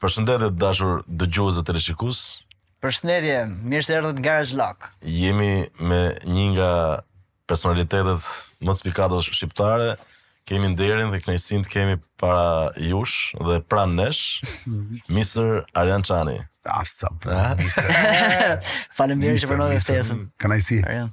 Përshëndetje të dashur dëgjues dhe teleshikues. Përshëndetje, mirë se erdhët në Garage Lock. Jemi me një nga personalitetet më të spikatura shqiptare. Kemi nderin dhe kënaqësinë të kemi para jush dhe pranë nesh Mr. Arjan Çani. Asa. Ah, Faleminderit që pranove ftesën. Kënaqësi. Arjan.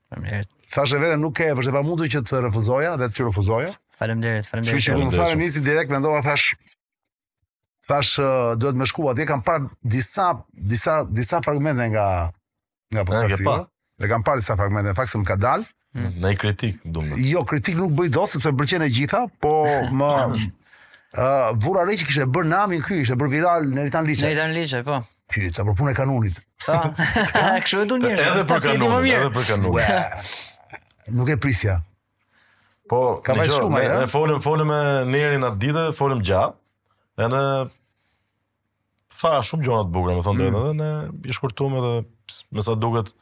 Faleminderit. Thashë vetëm nuk e, është e pamundur që të refuzoja, të të refuzoja. Faleminderit, faleminderit. Kështu që kur më thanë nisi direkt mendova thash thash duhet me shku. Dhe kam parë disa disa disa fragmente nga nga podcasti. Po. Dhe kam parë disa fragmente, në fakt se më ka dalë. Mm. Ndonjë kritikë, domethënë. Jo, kritikë nuk bëj dot sepse pëlqen e gjitha, po më ë uh, vura re që kishte bërë namin ky, ishte bërë viral Neritan Liçaj. Neritan Liçaj, po. Ky, po për punë të kanunit. Po. Kështu e duan njerëzit. Edhe për kanun, edhe për kanun. Nuk e prisja. Po, ka më shumë. Ne, ne folëm, folëm me Nerin atë ditë, folëm gjatë. Edhe tha shumë gjona të bukura, me thënë mm. të drejtën, edhe ne i shkurtuam edhe me sa duket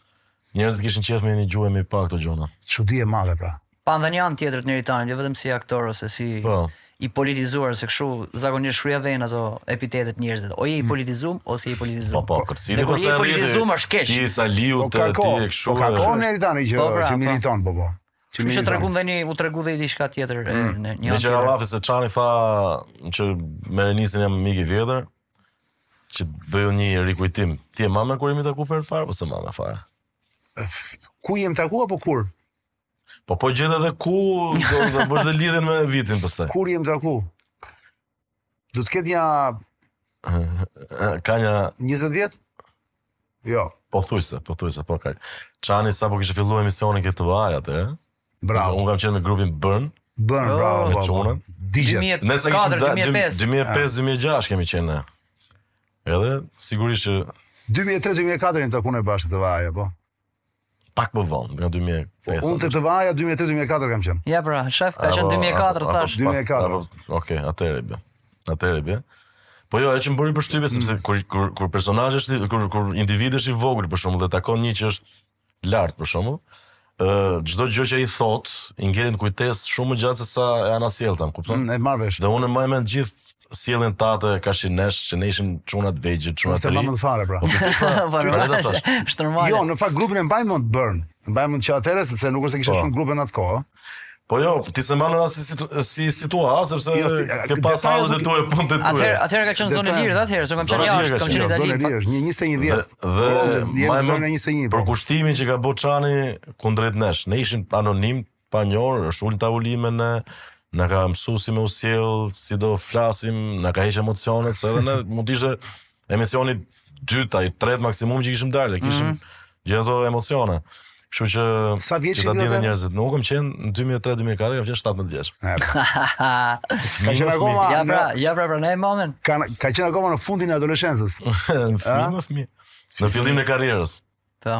Njerëzit kishin qejf me i nigju e me i pa këto gjona. Çudi e madhe pra. Panë dhe një anë tjetër të Neritanit, jo vetëm si aktor ose si po. i politizuar, se kështu zakonisht ua vënë ato epitetet njerëzit. O je i mm. politizuar ose je i politizuar. Po, po, se i politizuar është keq. Ti sa liu po, të ti e kështu. Po ka kohë Neritani që po, pra, që militon po po. Që më tregon dhe një u tregu dhe diçka tjetër mm. në një. Meqë ra fjala se Çani tha që me Renisin jam mik i vjetër, që të bëj një rikujtim. Ti e mban mend kur jemi taku për herë të parë, apo s'e mban mend fare? Ku jem taku apo kur? Po po gjete dhe ku do të bësh dhe lidhjen me vitin pastaj. Kur jem taku? Do të ketë një... Ka një... 20 vjet? Jo. Pothuajse, pothuajse, po ka. Çani sapo kishte filluar emisionin te TVA-ja atë, Bravo. Unë kam qenë me grupin Burn. Burn, oh, bravo, me bravo. Çunën. Digjet. 2004-2005. 2005-2006 kemi qenë ne. Edhe sigurisht që 2003-2004 u takum bashkë te TVA-ja, po. Pak më vonë, nga 2005. Po, unë te TVA-ja 2003-2004 kam qenë. Ja pra, shef, ka qenë 2004, thash. 2004. Okej, atëherë bë. Atëherë bë. Po jo, e që më bëri përshtypje, sepse kur, kur, kur personazhi është, kur, kur individi është i vogël për shembull dhe takon një që është lart për shembull, ë çdo gjë që i thotë, i ngelet në kujtesë shumë më gjatë se sa e anasjellta, më kupton? Mm, e marr vesh. Dhe unë e mbaj mend të gjithë sjelljen tate karshi nesh që ne ishim çuna të vegjël, çuna të ri. Mos e fare pra. Po ne do të thosh. Jo, në fakt grupin e mbaj mend, Burn. E mbaj mend që atëherë sepse nuk është se kishte shumë grupe në atë kohë. Po jo, ti s'e mban as si, situ, si situatë, sepse jo, si, ke pas hallet e tua, punët e tua. Atëherë, atëherë ka qënë zonë e lirë, atëherë, se kam qënë jashtë, kam qënë Itali. Zonë e lirë, është nja 21 vjet. Dhe, dhe ma e më po. përkushtimin që ka bo Çani kundrejt nesh, ne ishim anonim, pa njohur, është ul në tavolinë me ne, na ka mësu si me u sjellë, si do flasim, na ka heq emocionet, se edhe ne mund ishte emisioni dytë a i tretë maksimum që kishim dalë, kishim mm -hmm. gjithë ato emocione. Kështu që sa vjeç që ta dinë njerëzit. Unë kam qenë në 2003-2004, kam qenë 17 vjeç. Ka qenë akoma. Ja pra, ja pra, pra ne mamen. Ka ka qenë akoma në fundin e adoleshencës. Në fillim të fëmijë. Në fillim të karrierës. Po.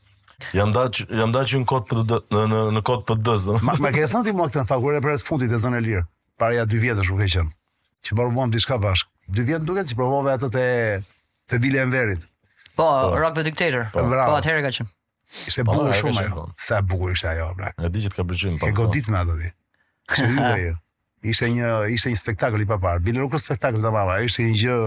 Jam nda jam nda që në kohë t'PD në në në kohë t'PD. Ma, ma ke thënë ti mua këtë në fakt kur erdhe për herë të fundit te Zonë e lirë. Para nja dy vjetësh nuk ke qen. Që provuam diçka bashk. Dy vjet duket që provove atë te te Vila e Enverit. Po, po, Rock the Dictator. Po, po atëherë ka qen. Ishte po, bukur shumë ajo. Sa e bukur ishte ajo, bra. E di që të ka pëlqyer. Po, ke godit me atë ti. Çfarë Ishte një ishte një spektakël i paparë. Bile nuk është spektakël tamam, ishte një gjë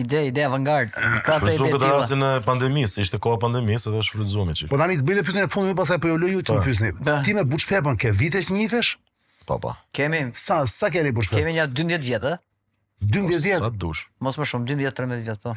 Ide, ide avantgard. Ka sa ide të tilla. Rastin e pandemisë, ishte koha pandemisë dhe shfrytëzuam një çik. Po tani të bëj pyetjen e fundit, pastaj po ju lë ju të po. pyesni. Po. Ti me Buç Pepën ke vite që njifesh? Po po. Kemi sa sa keni Buç Pepën? Kemi nja 12 vjet, ë? 12 vjet. Sa dush? Mos më shumë, 12-13 vjet po.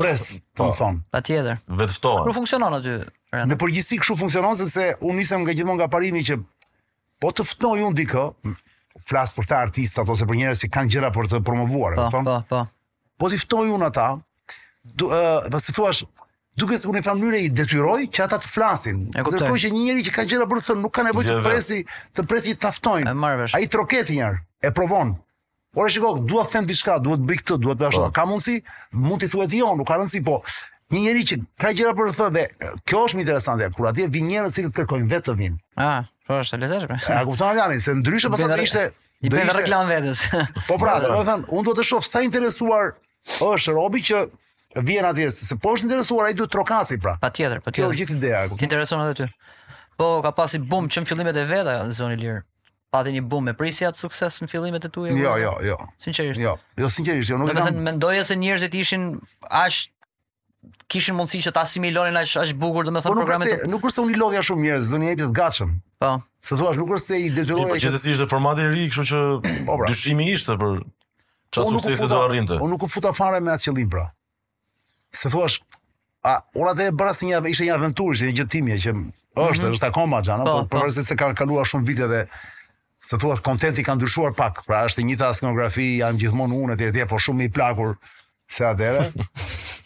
Pres, të po. më thonë. Patjetër. Vetë ftohen. Nuk funksionon aty. Rena. Në përgjithësi kështu funksionon sepse unë nisem nga gjithmonë nga parimi që po të ftoj unë dikë, flas për këta artistat ose për njerëz që kanë gjëra për të promovuar, po, kupton? Po, po, po. Po t'i ftoj unë ata, do ë, uh, po si të thuash, duket se unë në mënyrë i detyroj që ata të flasin. Ndërkohë që një njeri që ka gjëra për të thënë nuk ka nevojë të presi, të presi ta ftojnë. Ai troket një herë, e provon. Ore shiko, dua të them diçka, dua të bëj këtë, dua të bëj ashtu. Po. Ka mundsi? Mund t'i thuhet jo, nuk ka rëndësi, po një njeri që ka gjëra për të thënë dhe kjo është më interesante, kur atje vin njerëz që kërkojnë vetë të vinë. Ah, po është e lezetshme. A kupton Arjani se ndryshe pastaj thjesht i bën reklam vetes. Po pra, domethënë, unë do të shoh sa i interesuar është robi që vjen atje, se po është i interesuar ai duhet trokasi pra. Patjetër, patjetër. Kjo është gjithë ideja. Të intereson edhe ty. Po ka pasi bum që në fillimet e veta në zonën e lirë. Pati një bum, e prisje atë sukses në fillimet e tua? Jo, jo, jo. Sinqerisht. Jo, jo sinqerisht, jo nuk e kam. Domethënë mendoja se njerëzit ishin aq kishin mundësi që ta asimilonin aq aq bukur, domethënë po, programet. Po nuk është nuk është se unë lodhja shumë njerëz, zoni jepet të gatshëm. Po. Se thua, nuk është se i detyroja. Po gjithsesi ishte format i ri, kështu që po, pra. dyshimi ishte për çfarë suksesi do arrinte. Unë nuk u futa fare me atë qëllim, pra. se thua a unë atë e bëra si një ishte një aventurë, ishte një gjë e imja që është, mhm. është akoma xhan, po, po. përveçse se kanë kaluar shumë vite dhe se thua kontenti ka ndryshuar pak, pra është e njëjta skenografi, jam gjithmonë unë etj, por shumë i plakur se atëherë.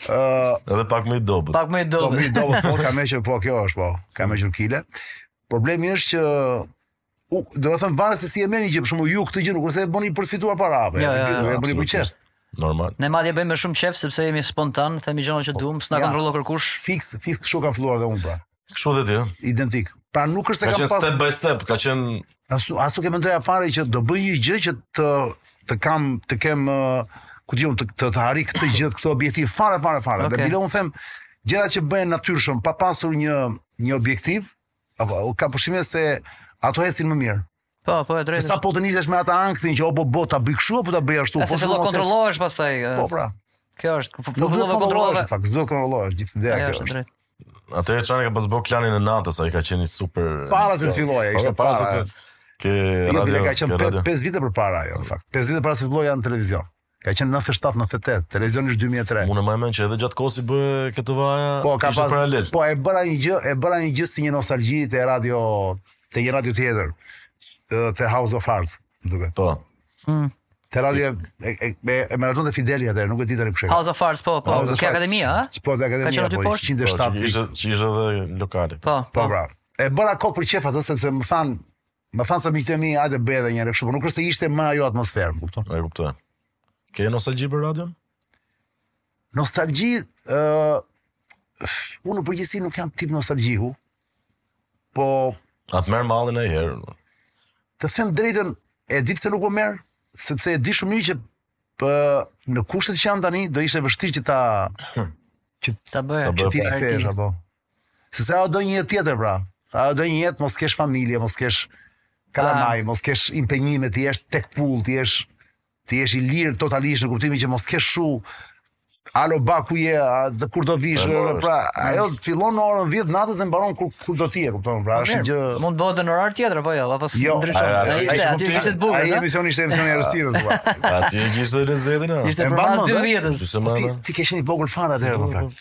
Ë, uh, edhe pak më i dobët. Pak më i dobët. Po më i dobët, po ka më që po kjo është po, ka më që kile. Problemi është që U, do të them varet se si e merrni gjë, për shembull ju këtë gjë nuk është se e bëni për të fituar para apo jo, jo, jo, e bëni për qejf. Normal. Ne madje bëjmë me shumë qejf sepse jemi spontan, themi gjëra që po, duam, s'na kontrollon kërkush. Fiks, fiks kështu ka filluar dhe unë pra. Kështu dhe ti, Identik. Pra nuk është se kam pas. Ka qenë step by step, ka qenë as as nuk e mendoja fare që do bëj një gjë që të të kam të kem ku di un të të, të arrij këtë gjë, këtë objektiv fare fare fare. Okay. Dhe bile un them gjëra që bëhen natyrshëm pa pasur një një objektiv, Apo kam përshtypjen se ato ecin më mirë. Po, po e drejtë. Se sa po të nisesh me atë ankthin që obobo ta bëj kështu apo ta bëj ashtu. Po do të kontrollohesh pastaj. Po pra. Kjo është, po do të kontrollohesh, fakt, do të kontrollohesh gjithë ideja kjo është. Atëherë Çani ka pas bë Klanin e Natës, ai ka qenë super. Para se të filloja, ishte para se të ke jo, radio. Ja, ka qenë 5 vite përpara ajo, në fakt. 5 vite para se të filloja në televizion. Ka qenë nëntëdhjetë e shtatë, nëntëdhjetë e tetë, televizioni është dy mijë e tre. Unë mbaj mend që edhe gjatë kohës i bë këtë vaja, po, ka pas, paralel. Po, e bëra një gjë, e bëra një gjë si një nostalgji te radio, te një radio tjetër, te House of Arts, më duket. Po. Mm. Te radio e e e, e menaxhonte Fideli atë, nuk e di tani kush e ka. House of Arts, po, po, ke akademia, ha? Po, te akademia, po, 107. Po, që ishte, që ishte edhe lokali. Po, po, po. Pra. E bëra kot për qejf atë, sepse më thanë, Më thanë ca miqtë e mi, hajde bëje edhe një herë kështu, por nuk është se ishte më ajo atmosferë, më kupton? E kuptoj. Ke nostalgji për radion? Nostalgji, ë uh, unë në përgjithësi nuk jam tip nostalgjiku. Po a të merr malli ndonjëherë. Të them drejtën, e di pse nuk po më merr, sepse e di shumë mirë që pë, në kushtet që janë tani do ishte vështirë që ta që ta bëj. Që thua ti, apo. Sepse ajo do një jetë tjetër pra. Ajo do një jetë mos kesh familje, mos kesh kalamaj, ah. mos kesh impenjime, të jesh tek pra, të jesh të jesh i lirë totalisht në kuptimin që mos kesh shu Alo ba ku je, a, a kur do vish, pra, pra ajo fillon në orën 10 natës dhe mbaron kur kur do ti, e kupton, pra është gjë. Mund bëhet në orar tjetër apo jo, apo jo, ndryshon. Ai ishte aty ishte të bukur. Ai emisioni ishte emisioni i errësirës, po. Aty ishte lezeti. Ishte pas 10-s. Ti ke qenë i vogël fare atëherë, po.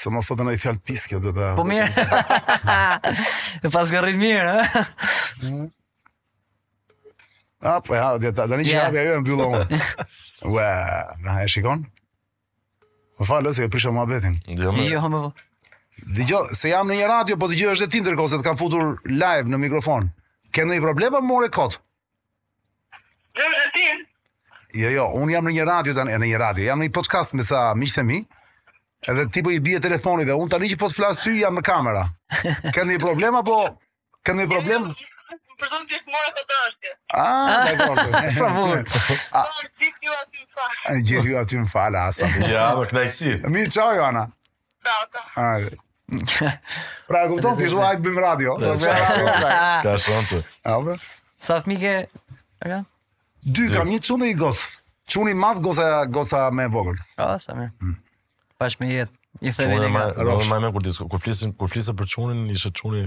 Se mos thotë ndonjë fjalë pis kjo dhe dhe... Po mirë, e pas ka rritë mirë, ha? A, po ja, dhe të një që hapja o e mbyll unë. Ue, në e shikon? Më fal, se e prisha muhabetin. Jo, më jo, më fal. Dëgjo, se jam në një radio, po dëgjo ç'është ti ndërkohë, se të kam futur live në mikrofon. Ke ndonjë problem a më more kot. Dhe është ti? Jo, jo, unë jam në një radio tani, në një radio, jam në një podcast me ca miqtë e mi. Edhe ti po i bie telefonit dhe unë tani që po të flas ty jam në kamera. Ke ndonjë problem apo ke ndonjë problem? Përshëndetje, mora të dashke. Ah, ah. dakor. Sa bukur. A ah. gjithë ju aty më fal. A gjithë ju aty më fal, a sa bukur. Ja, me kënaqësi. Mirë, çao Joana. Hajde. pra, kupton ti thua hajt bëjmë radio. Po, Ska shonte. A bra? Sa fëmijë ke? Ka? Dy kam një çun dhe një gocë. Çuni i madh goca goca më e vogël. Ah, sa mirë. Mm. Paç me jetë. I thënë ne. Rrofë më kur disko, kur flisim, kur flisje për çunin, ishte çuni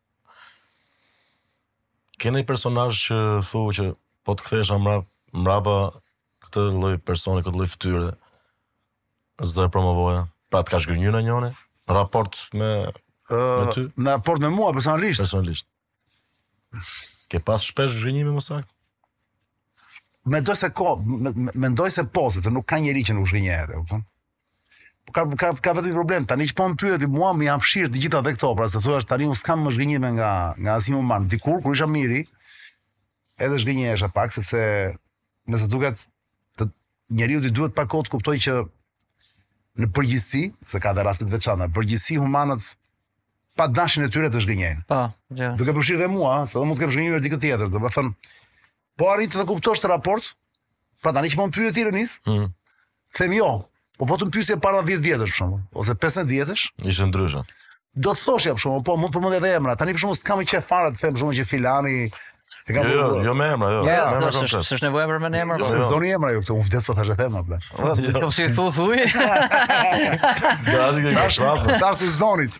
Ke ndonjë personazh që thua që po të kthehesha mbrapa, mbrapa këtë lloj personi, këtë lloj fytyre, s'e promovoja? Pra të ka zhgënjyer ndonjëri në raport me ty? Në raport me mua personalisht. Personalisht. Ke pas shpesh zhgënjime më saktë? Mendoj se ka, mendoj se po, se nuk ka njeri që nuk zhgënjehet, e kupton? ka ka ka vetëm problem tani që po më pyet ti mua më janë fshirë të gjitha dhe këto pra si thua tani unë s'kam më zhgënjime nga nga asnjë human dikur kur isha më i ri edhe zhgënjehesha pak sepse nëse duket njeriut i duhet pak kohë të kuptojë që në përgjithësi se ka dhe raste të veçanta përgjithësi humanët pa dashjen e tyre të zhgënjejnë. Po, gjë. Duke përfshirë dhe mua, se edhe unë mund të kem zhgënjyer dikë tjetër, do të thënë Po arrit të kuptosh të raport? Pra tani që po më pyet ti Renis, mm. them jo, po po të më pyesje para 10 vjetësh për shembull, ose 15 vjetësh, ishte ndryshe. Do të thoshja për shembull, po mund të përmendja edhe emra. Tani për shembull s'kam çfarë të them për shembull që filani E ka jo, jo, jo me emra, jo. Ja, jo, jo, jo, s'është nevojë të përmend emra. Po. Jo, s'doni emra ju këtu, unë vdes po thashë të them apo. Po si thu thuaj. Ja, ti ke qenë. Tash të zonit.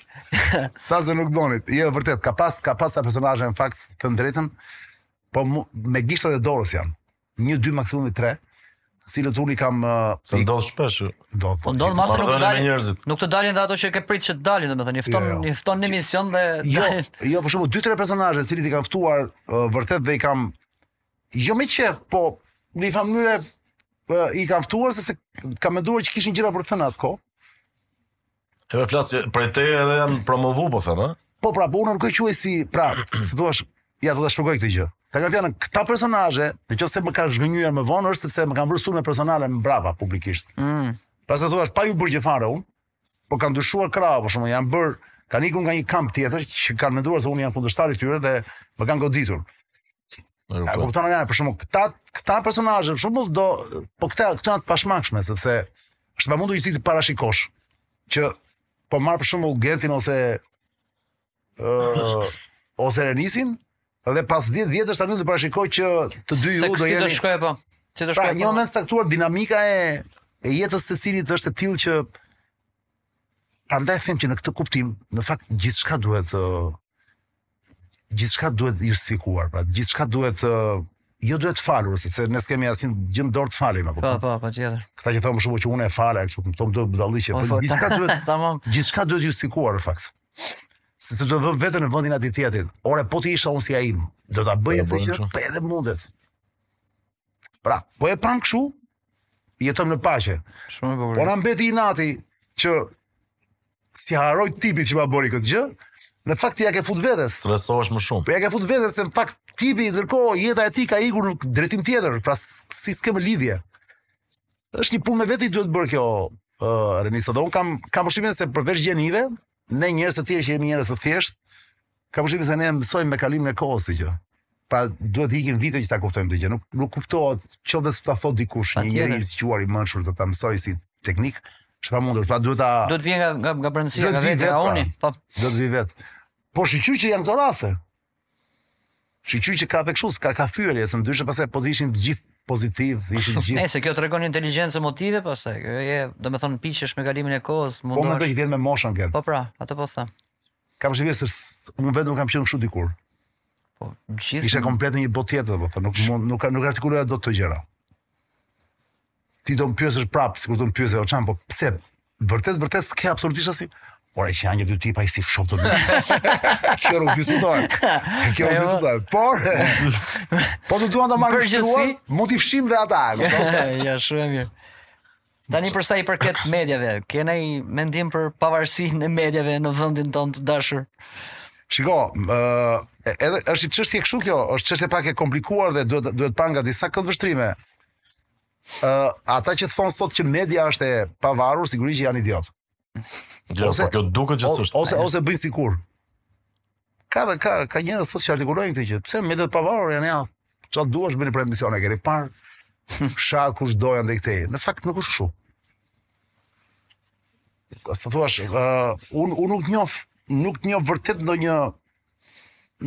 Tash nuk donit. Jo, vërtet, ka pas ka pas sa personazhe në fakt të drejtën. Po me gishtat e dorës janë. Një dy maksimumi tre të cilët unë i kam uh, se uh, ndodh shpesh. Ndodh. Po ndodh pse nuk dalin. Nuk të dalin dhe ato që ke pritur që të dalin, domethënë, i fton, jo, jo. i fton në emision dhe jo, dalin. Jo, jo për shembull, dy tre personazhe të cilët i kam ftuar uh, vërtet dhe i kam jo me qejf, po në një mënyrë uh, i kam ftuar sepse kam menduar që kishin gjëra për të thënë atë kohë. Edhe flas për te edhe janë promovu, po them, Po pra, po unë nuk e quaj si, pra, si thua, ja ta shpjegoj këtë gjë. Me pak fjalë, këta personazhe, në qoftë se më kanë zhgënjyer më vonë, është sepse më kanë vërsu me personale mbrapa publikisht. Mm. Pra si thua, pa ju bërë gjë fare unë, po kanë dyshuar kra, për shembull, janë bërë, kanë ikur nga një kamp tjetër, që kanë menduar se unë jam kundërshtari tyre dhe më kanë goditur. A kupton nga për shkak këta këta personazhe për shembull do po këta këta janë të pashmangshme sepse është e pamundur që ti të parashikosh që po marr për shembull Gentin ose ë uh, ose Renisin dhe pas 10 vjetësh tani do të parashikoj çfarë të dy ju do jeni të shkojë po. Ti do pra, shkojë. Pra një po. moment të caktuar dinamika e e jetës së secilit është e tillë që prandaj them që në këtë kuptim në fakt gjithçka duhet të uh, gjithçka duhet justifikuar, pra gjithçka duhet uh, jo duhet falur, sepse ne s'kemi asnjë gjë në dorë të falim apo. Po, po, po, patjetër. Këta që thonë më shumë që unë e fala, kështu më thonë do budalliqe, po, po, po gjithçka duhet tamam. Gjithçka duhet justifikuar në fakt. Se të vëmë vetën në vendin e tjetrit. Ore, po të isha unë si ai im, do ta bëja atë gjë, po edhe mundet. Pra, po e pamë kështu, jetojmë në paqe. Shumë e bukur. Po na mbeti inati që s'ia harroj tipi që ma bëri këtë gjë, në fakt ia ke fut vetes. Stresohesh më shumë. Po ia ke fut vetes se në fakt tipi ndërkohë jeta e tij ka ikur në drejtim tjetër, pra as s'ke më lidhje. Është një punë me veten duhet bërë kjo uh, Renisa. Po unë kam kam përshtypjen se përveç gjenive, Ne njerëzit e tjerë që jemi njerëz të thjeshtë, kam përshtypjen se ne mësojmë me kalimin e kohës këtë gjë. Pra duhet të ikin vite që ta kuptojmë këtë gjë. Nuk nuk kuptohet që dhe ta thotë dikush një njeri i zgjuar i mençur do ta mësojë si teknikë, është e pamundur. Pra duhet ta Duhet të vijë nga nga, nga brendësia, nga vetja, nga uni. Po. Do të vijë vetë. Po shyqyr që janë këto raste. Shyqyr që ka dhe kështu, ka ka të fyer, se ndryshe pastaj po të ishin të gjithë pozitivë, të ishin të gjithë. Nëse kjo tregon inteligjencë emotive, pastaj, kjo e, domethënë, piqesh me kalimin e kohës, mendon... Po mendoj që vjen me moshën, këtë. Po pra, atë po them. Kam përshtypjen se, unë vetë nuk kam qenë kështu dikur. Po, gjithë... Isha komplet në një botë tjetër, po, nuk, nuk, nuk artikuloja dot këto gjëra. Ti do më pyesësh prapë, sikur do më pyesë o Çan, po pse? Vërtet, vërtet s'ke absolutisht asnjë Ore që janë një dy tipa i si shumë të nërë. Kjo nuk dy sudojë. Kjo nuk dy sudojë. Por, po të duan të marrë në shqyruar, mu t'i fshim dhe ata. Ja, shumë e mirë. Tani për sa i përket mediave, ke ndonjë mendim për pavarësinë e mediave në vendin tonë të dashur? Shiko, edhe është një çështje kështu kjo, është çështje pak e komplikuar dhe duhet duhet pa nga disa këndvështrime. uh, ata që thonë sot që media është e pavarur, sigurisht që janë idiotë. Jo, ose, po kjo duket që është. Ose ose bëjnë sikur. Ka dhe ka ka njerëz sot që e artikulojnë këtë gjë. Pse mediat e pavarur janë ja? Çfarë duash bëni për emision e keni parë? Shaj kë të dua andej këtej. Në fakt nuk është kështu. Sa thua, uh, unë unë nuk njoh, nuk njoh vërtet ndonjë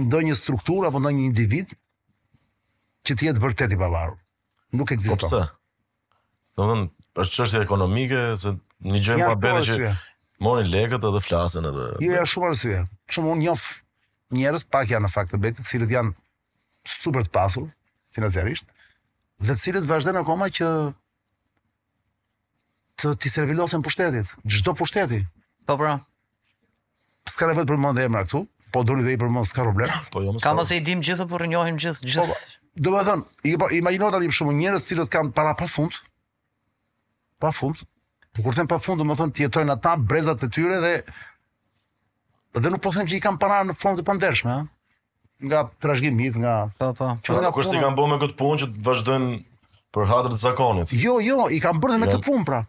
ndonjë strukturë apo ndonjë individ që të jetë vërtet i pavarur. Nuk ekziston. Po pse? Domethënë është çështje ekonomike se një gjë pa bërë që marrin lekët edhe flasin edhe. Jo, janë shumë arsye. Shumë unë njoh njerëz pak janë në fakt të vërtetë, të cilët janë super të pasur financiarisht dhe të cilët vazhdojnë akoma që të t'i servilosen pushtetit, çdo pushteti. Po pra. S'ka nevojë përmend emra këtu, po doni dhe i përmend s'ka problem. Po jo më. Ose i dimë gjithë po i njohim gjithë gjithë. Po, domethënë, i po, imagjino tani shumë njerëz të cilët kanë para pa fund. Pa fund. Po kur them pa fund, domethënë të jetojnë ata brezat e tyre dhe dhe nuk po them që i kanë para në formë të pandershme, ha. nga trashëgimitë, nga Po, po. që nga Kursi, puna. kanë bërë me këtë punë që të vazhdojnë për hatër të zakonit. Jo, jo, i kanë bërë dhe me Janë- këtë punë pra.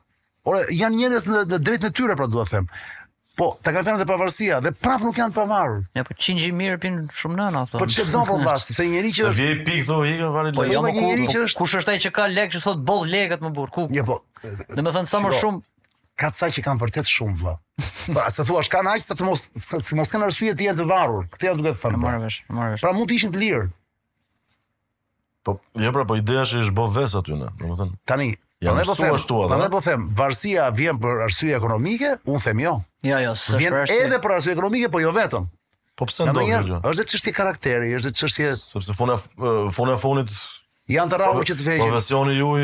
Ore, janë njerëz në, në të drejtën e tyre pra dua të them. Po, ta kanë thënë dhe pavarësia dhe prapë nuk janë të pavarur. Ja, po qengji i mirë pin shumë nëna thonë. Po ç'e do o vlla, se njeri që Të është vjen pikë thonë ikën vari Po lek. jo, po më një ku, njeri që është- kush është ai që ka lek që thotë boll lekët më burrë, ku? Jo, po. Domethënë sa më Shiko. shumë ka ca që kanë vërtet shumë vëlla. Po si të thuash kanë aq sa të mos të mos kanë arsye të jenë të varur. Këtë jam duke të thënë. Po. Marrë vesh, marrë vesh. Pra mund të ishin të lirë. Po, jo pra, po ideja është është bë ves aty në, domethënë. Tani, Ja, prandaj po them, ashtu edhe. Prandaj po them, varësia vjen për arsye ekonomike, unë them jo. Jo, jo, s'është vjen për arsye. Edhe për arsye ekonomike, po jo vetëm. Po pse ndodh kjo? Është çështje karakteri, është çështje sepse fona fona fonit janë të rrahur po, që të vegjël. Profesioni juaj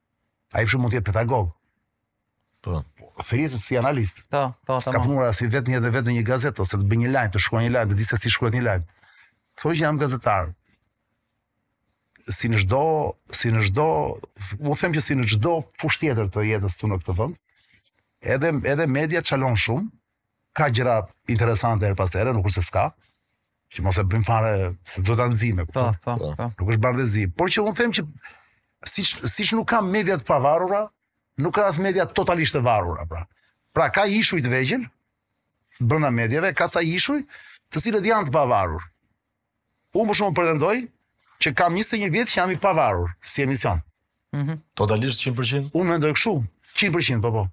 Ai për shembull mund të jetë pedagog. Po. Thirret si analist. Po, po, tamam. S'ka punuar as edhe një ditë vetë në një gazetë ose të bëjë një lajm, të shkruajë një lajm, të dijë se si shkruhet një lajm. Thotë që jam gazetar. Si në çdo, si në çdo, unë them që si në çdo fushë tjetër të jetës këtu në këtë vend, edhe edhe media çalon shumë, ka gjëra interesante herë pas here, nuk është se s'ka, Që mos e bëjmë fare se do ta nxijmë. Po, po, po, po. Nuk është bardhezi, por që unë them që siç siç nuk ka media të pavarura, nuk ka as media totalisht të varura, pra. Pra ka ishuj të vegjël brenda mediave, ka ca ishuj të cilët janë të pavarur. Unë për shembull pretendoj që kam 21 vjet që jam i pavarur si emision. Mm -hmm. Totalisht 100%? Unë mendoj kështu, 100% po po.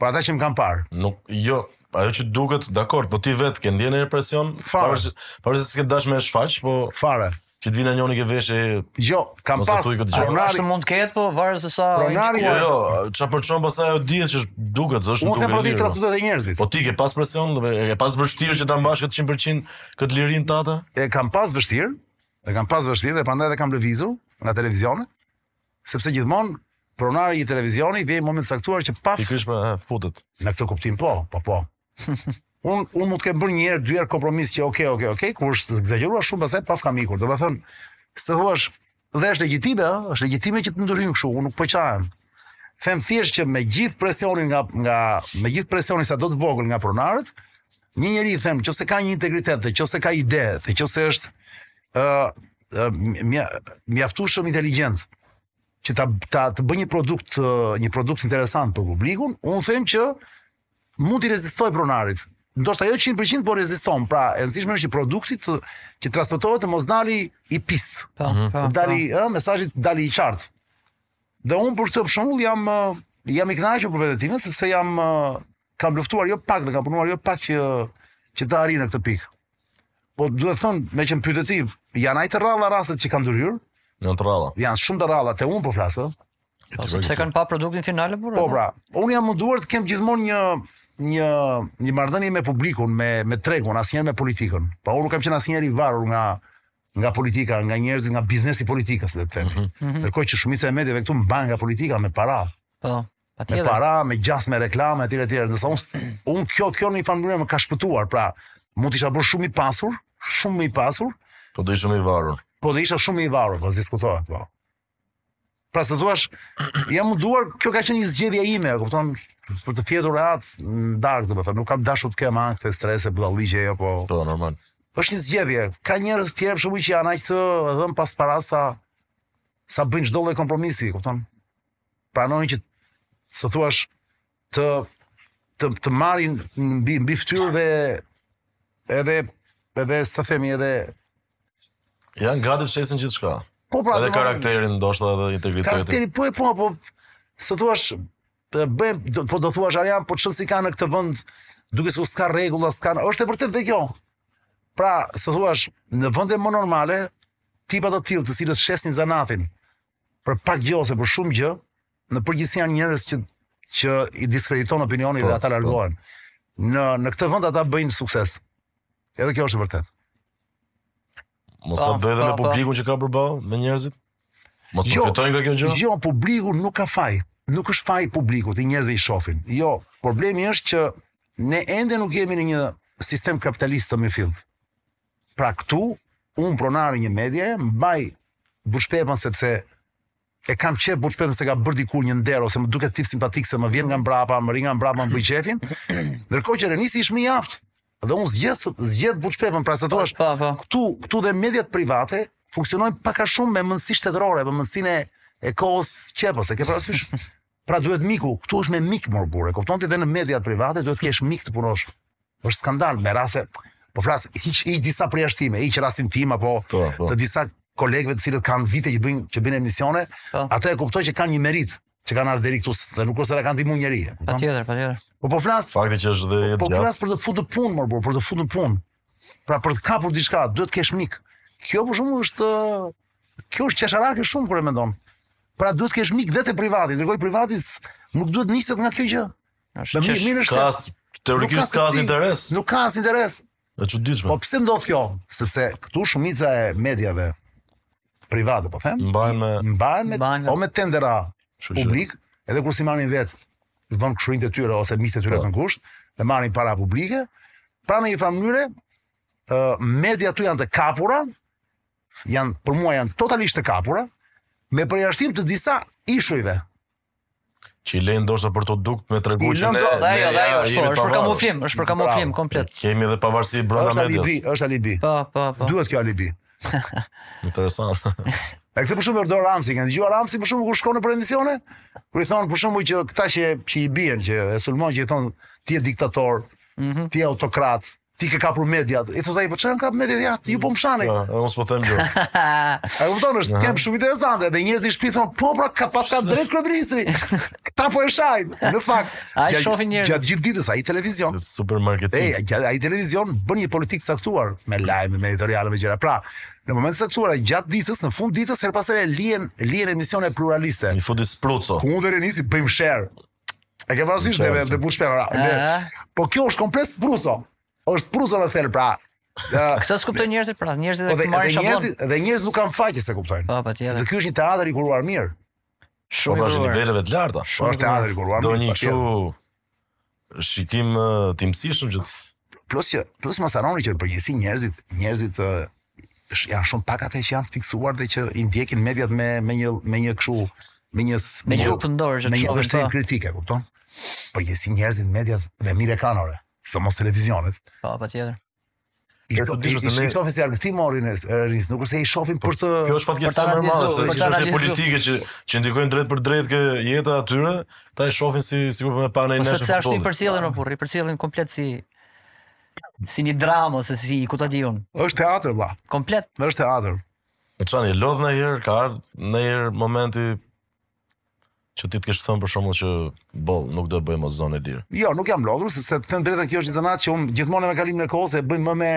Për ata që më kanë parë. Nuk, jo, ajo që duket, dakord, po ti vetë ke ndjerë një presion? Fare. Mbase s'ke dash me shfaq, po... Fare. Që të vinte njoni te veshi e... Jo, kam pas... Ose këtë gjë. Pronari... mund të ketë, po, varet se sa... Pronari... Jo, jo, që për qënë pasaj e di që duket, është duket... Unë të për ditë transmetoj te njerëzit. Po ti ke pas presion, e ke pas vështirë që ta mbash këtë 100% këtë lirinë tënde? E kam pas vështirë, E kam pas vështirë dhe prandaj edhe kam lëvizur nga televizionet, sepse gjithmonë pronari i televizionit vjen në moment të caktuar që paf. Pikërisht pra, futet. Në këtë kuptim po, po po. unë unë mund të kem bërë një herë, dy herë kompromis që okay, okay, okay, kur është ekzagjeruar shumë pastaj paf kam ikur. Domethënë, si të thuash dhe është legjitime, ëh, është legjitime që të ndërhyjnë kështu, unë nuk po qahem. Them thjesht që me gjithë presionin nga nga me gjithë presionin sado të vogël nga pronarët, Një njeri them, qoftë se ka një integritet dhe qoftë se ka ide, dhe qoftë se është ë uh, uh, mjaftueshëm inteligjent që ta ta të bëj një produkt uh, një produkt interesant për publikun, un them që mund të rezistoj pronarit. Ndoshta jo 100% por reziston. Pra, e rëndësishme është që produkti të, që transmetohet të mos dali pis. Po, mhm. po, po. Dali, ë, mesazhi dali i qartë. Dhe un për këtë për shembull jam jam i kënaqur për vetën time sepse jam kam luftuar jo pak dhe kam punuar jo pak që që të arrij në këtë pikë. Po duhet të them, meqë pyete ti, janë aq të rralla rastet që kanë ndërhyrë. Janë të rralla. Janë shumë të rralla tek un po flas, ë. Po sepse kanë pa produktin final apo? Po pra, un jam munduar të kem gjithmonë një një një marrëdhënie me publikun, me me tregun, asnjëherë me politikën. Po un nuk kam qenë asnjëherë i varur nga nga politika, nga njerëzit, nga biznesi i politikës, le të them. Mm -hmm. Ndërkohë që shumica e medieve këtu mbahen nga politika me para. Po. Me para, me gjasë, me reklame, etj etj. Ndoshta un un kjo kjo në një farë më ka shpëtuar, pra mund të isha bërë shumë i pasur, shumë më i pasur, po do isha më i varur. Po do isha shumë më i varur, pa diskutohet po. Pra si të thuash, jam munduar, kjo ka qenë një zgjedhje ime, e kupton? Për të fjetur rehat në darkë, domethënë, nuk kam dashur të kem ankth e strese, budalliqe apo. Po, po normal. Po është një zgjedhje. Ka njerëz të tjerë shumë që janë aq të dhënë pas parasë sa bëjnë çdo lloj kompromisi, kupton? pranojnë që si të thuash të të të marrin mbi mbi fytyrë dhe edhe edhe si të themi edhe janë gati të shesin gjithçka. Po pra, edhe karakterin ndoshta edhe integritetin. Karakteri po e po, po si të thuash të bëjm po do thuash Arjan, po ç'rëndësi ka në këtë vend derisa s'ka rregulla, s'ka, është e vërtetë dhe kjo. Pra, si të thuash në vende më normale, tipa të tillë të cilët shesin zanatin, për pak gjë ose për shumë gjë, në përgjithësi janë njerëz që që i diskrediton opinioni dhe po, ata po. largohen. Në në këtë vend ata bëjnë sukses. Edhe kjo është e vërtetë. Mos ka të bëjë edhe me publikun që ka përballë me njerëzit? Mos jo, përfitojnë nga kjo gjë? Jo, publiku nuk ka faj. Nuk është faji i publikut, njerëzit i shohin. Jo, problemi është që ne ende nuk jemi në një sistem kapitalist të mirëfilltë. Pra këtu, unë pronari i një medie, mbaj Bush Pepën sepse e kam qef Bush Pepën se më ka bërë dikur një nder ose më duket tip simpatik se më vjen nga mbrapa, më rri nga mbrapa më bëj qefin. Ndërkohë që Renisi ishte më i aftë. Dhe unë zgjedh zgjedh Bush Pepën, pra si të po, thuash, po, po. këtu këtu dhe mediat private funksionojnë pak a shumë me mendësi shtetërore, me mendësinë e kohës së qepës, e ke parasysh? Pra duhet miku, këtu është me mik mor burrë, kupton ti dhe në mediat private duhet të kesh mik të punosh. Është skandal me raste. Po flas hiq hiq disa përjashtime, hiq rastin tim apo po, po. të disa kolegëve të cilët kanë vite që bëjnë që bëjnë emisione, po. ata e kuptoj që kanë një meritë që kanë ardhur deri këtu, se nuk është se i ka ndihmuar njeri. Patjetër, patjetër. Po po flas. Fakti që është dhe e Po flas për të futur punë, mor burrë, për të futur punë. Pra për të kapur diçka duhet të kesh mik. Kjo për shembull është kjo është qesharake shumë kur e mendon. Pra duhet të kesh mik te privati, ndërkohë privati nuk duhet niset nga kjo gjë. Është qesh. Mirë është. Ka teorikisht s'ka as interes. Nuk ka as interes. Është e çuditshme. Po pse ndodh kjo? Sepse këtu shumica e mediave private, po them, mbahen me mbahen me o me tendera publikë, edhe kur s'i marrin vetë vënë kushërinjtë e tyre ose miqtë e tyre po. të ngushtë dhe marrin para publike. Pra në një farë mënyre, mediat janë të kapura, janë për mua janë totalisht të kapura, me përjashtim të disa ishujve. Që i lejnë ndoshta për të dukur me tregu që ne ne jo, jo, është për, është për kamuflim, është për kamuflim komplet. Kemi edhe pavarësi brenda medias. Është alibi, është alibi. Po, po, po. Duhet kjo alibi. Interesant. E këtë për shembull përdor Rama si, e ke dëgjuar Ramën për shembull kur shkon në emisione? Kur i thonë për shembull që këta që që i bien që e sulmojnë që i thonë ti je diktator, mm -hmm. ti je autokrat, ti ke kapur mediat. I thotë ai, po ça kam kap mediat? Ja, ju po më shani. Ja, po, mos po them gjë. A kupton, është skemë shumë interesante, dhe njerëzit në shpi thonë, po pra ka paska të drejtë kryeministri. Këta po e shajnë. Në fakt, Ai Gja- shofin njerëz. Gjatë gjithë ditës ai televizion. Në supermarketin. Ej, gja- ai televizion bën një politikë të caktuar me lajme, me editoriale, me gjëra. Pra, në moment të caktuar ai gjatë ditës, në fund të ditës herë pas here lihen lihen emisione pluraliste. Mi futi spruco. Ku unë dhe Renisi bëjmë sherr. E ke parasysh dhe dhe bën sherr. ra, ne- Aha. Po kjo është komplet spruco. Është spruco në thelb, pra. ë, Këto s'kuptojnë njerëzit pra, njerëzit Po e dhe, marrin dhe shablon. njerëzit, dhe njerëzit nuk kanë faj që s'e kuptojnë. Po, patjetër. Sepse ky është një teatër i kuruar mirë. Shumë pra, i kuruar. i niveleve të larta. Shumë është teatër i kuruar. Do një kështu shikim timësishëm që plus që plus mos harro që në përgjithësi njerëzit, njerëzit janë shumë pak ata që janë të fiksuar dhe që i ndjekin mediat me me një me një kështu me një me një grup ndorë që me një vështrim po. kritik, kupton? Përgjithësi njerëzit mediat dhe mire kanore, sidomos televizionet. Po, patjetër. I Dhe të dishme se ne- shofin si argëtim mor Renis, nuk është se i shofin për të Kjo është fatkeqësia për ta normale, analizu- se për që ta është një analizu- politike që që ndikojnë drejtpërdrejt ke jeta e atyre, ta e shohin si sikur po me pa në Po nesër sepse ashtu i futbollit. përcjellin mor burrë, i përcjellin komplet si si një dramë ose sikur ta diun. është teatër vlla. Komplet Është teatër. Po çani, lodh një herë, ka ardhë një herë momenti Që ti të kesh thënë për shembull që boll nuk do të bëj më zonë e lirë. Jo, nuk jam lodhur sepse të them drejtën kjo është një zanat që unë gjithmonë me kalimin e kohës e bëj më me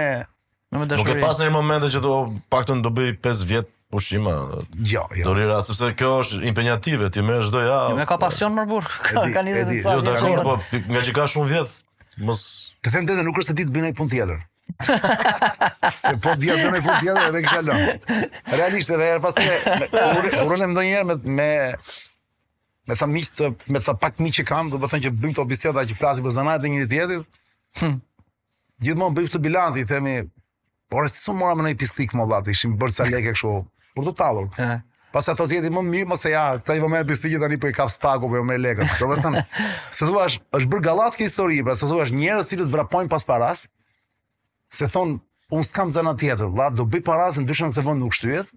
më me dashuri. Nuk ke pas në momente që të paktën do bëj 5 vjet pushim. Jo, jo. Do rri sepse kjo është impenjative, ti merresh çdo javë. Më ka pasion, mor burr. Ka ka njëzet vjet. Jo, dakor, po ngaqë ka shumë vjet mos Të them drejtën nuk është se di të bëj një punë tjetër. Se po dija edhe me punë tjetër edhe kisha lënë. Realisht edhe herë pas here ulem ndonjëherë me, me me sa miq të, me sa pak miq që kam, do të thënë që bëjmë këto biseda që flasim për zanatet e njëri-tjetrit, hm. gjithmonë bëjmë këtë bilancin, themi, ore, si s'u mora me ndonjë pisllëk mor vlla, të, ishim bërë ca lekë kështu, për të tallur. Pastaj thotë tjetri më mirë mos se ja, këta që bënë pisllëqe tani po i kap SPAK-u po ua merr lekët. Do të thënë, si të thuash është është bërë gallatë kjo histori, pra si të thuash ca njerëz që vrapojnë pas parasë. Se thon, un s'kam zanat tjetër, vlla do bëj para se ndryshe s'e nuk shtyhet.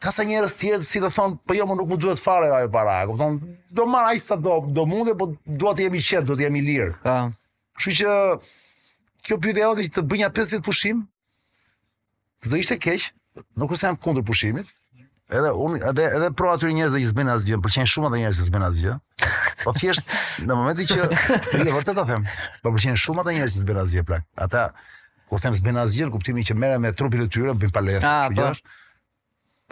Ka ca njerëz tjerë që të thon, po jo mo nuk më duhet fare ajo para, e kupton? Do marr aq sa do, do mund, po dua të jem i qetë, dua të jem i lirë. Po. Kështu që kjo pyetje jote që të bëj një 5 vjet pushim, S'do ishte keq, nuk është se jam kundër pushimit. Edhe unë jam edhe edhe pro atyre njerëzve që s'bëjnë asgjë, më pëlqejnë shumë ata njerëz që s'bëjnë asgjë. Po thjesht në momentin që e vërtet ta them, më pëlqejnë shumë ata njerëz që s'bëjnë asgjë pra. Ata kur them s'bëjnë asgjë, kuptimi që merren me trupin e tyre, bëjnë palestër, ah, po.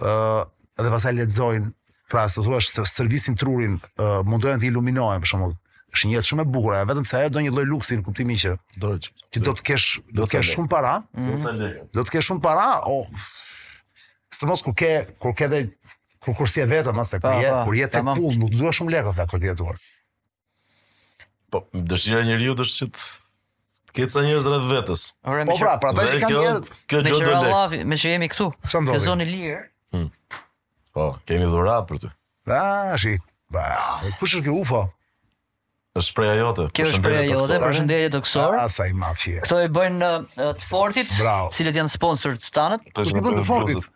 ë dhe pastaj lexojnë pra si të thuash stërvisin trurin uh, mundohen të iluminohen për shembull është një jetë shumë e bukur ajo vetëm se ajo do një lloj luksi në kuptimin që do të ti do të kesh do të kesh shumë para do të ketë lekë do të kesh shumë para ose mos kur ke kur ke dhe kur kur s'je vetëm ose kur je kur je te pylli nuk duhen shumë lekë për të jetuar Po, dëshira e njeriut është që të ketë ca njerëz rreth vetes. Ore, po pra, pra ata kanë njerëz. Kjo gjë do të. Meqë jemi këtu. Në zonë lirë. Hmm. Po, kemi dhuratë për ty. Ah, shi. Ba, kush është kjo UFO? Është shprehja jote. Kjo është shprehja jote, përshëndetje taksirat. Ah, sa e madhe. Kto i bëjnë të fortit, të cilët janë sponsorët tanë. Të fortit.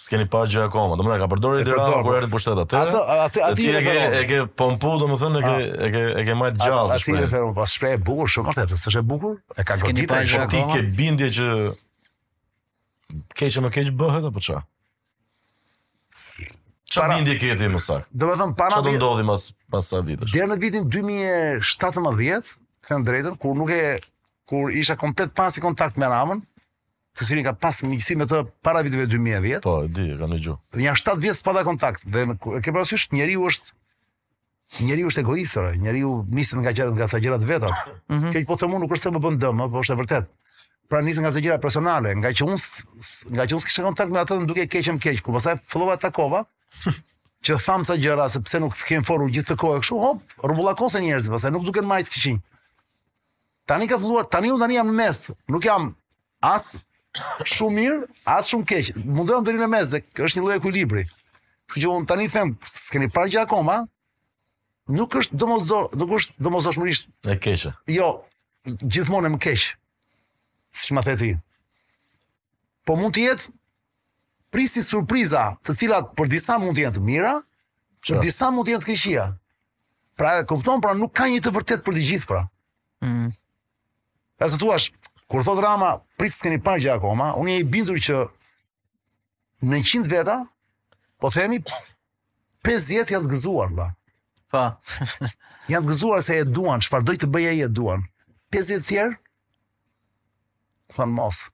S'keni parë gjë akoma. Domethënë e ka përdorë Edi Rama kur erdhi në pushtet atëherë. Atë- atë- Dhe aty ti e ke referon. e ke pompu domethënë e ke e ke e ke majt gjallë. Atë si shprehje. E referon, po shprehje e bukur shumë vërtet, s'është e bukur? E ka Keni goditur parë gjë shumë. Ti akoma? ke bindje që keq e më keq bëhet apo ça? Ça Para- bindje ke ti më saktë? Do të thënë para Ça do vjet- ndodhi mas ca vitesh? deri në vitin 2017, them drejtën, kur nuk e kur isha komplet pa asnjë kontakt me Ramën, të cilin ka pas miqësi me të para viteve 2010. Po, e di, e kam dëgju. Dhe janë 7 vjet pa kontakt dhe në, e ke parasysh njeriu është njeriu është egoist, ore, njeriu niset nga gjërat nga ca gjëra të veta. Mm -hmm. Kjo po them unë nuk është se më bën dëm, po është e vërtetë. Pra niset nga ca gjëra personale, ngaqë unë ngaqë unë s'kisha kontakt me atë dukej keq e më keq, kur pastaj fillova takova që thamë ca gjëra se pse nuk kemi folur gjithë këtë kohë kështu, hop, rrumbullakosen njerëzit, pastaj nuk duken më të këqij. Tani ka filluar, tani unë tani jam në mes. Nuk jam as shumë mirë, as shumë keq. Mundohem të rri në mes, dhe është një lloj ekuilibri. Kështu që unë tani them, s'keni parë gjë akoma, nuk është domosdo, nuk është domosdoshmërisht e keqe. Jo, gjithmonë e më keq. Siç më the ti. Po mund të jetë Prisni surpriza, të cilat për disa mund të jenë të mira, për disa mund të jenë të këqija. Pra e kupton, pra nuk ka një të vërtetë për të gjithë, pra. Mm. Ose të thuash, kur thotë Rama, prit se s'keni parë gjë akoma, unë i bindur që në 100 veta, po themi, 50 janë të gëzuar, pra. Po. janë të gëzuar se e duan, çfarëdo të bëjë ai e duan. 50 të tjerë, Thonë mos.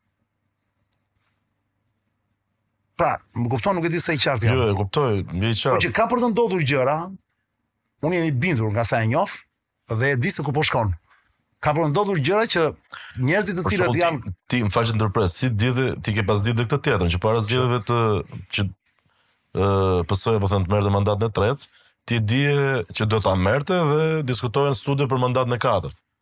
Pra, më kupton nuk e di sa i qartë jam. Jo, e kuptoj, më i qartë. Po që ka për të ndodhur gjëra, unë jam i bindur nga sa e njoh dhe e di se ku po shkon. Ka për të ndodhur gjëra që njerëzit të cilët janë ti, ti më fal që ndërpres, se di, dhe ti e ke pas ditur këtë teatrin që para zgjedhjeve që ë PS-ja po them të merrte mandatin e tretë, ti dije që do ta merrte dhe diskutoje në studio për mandatin e katërt.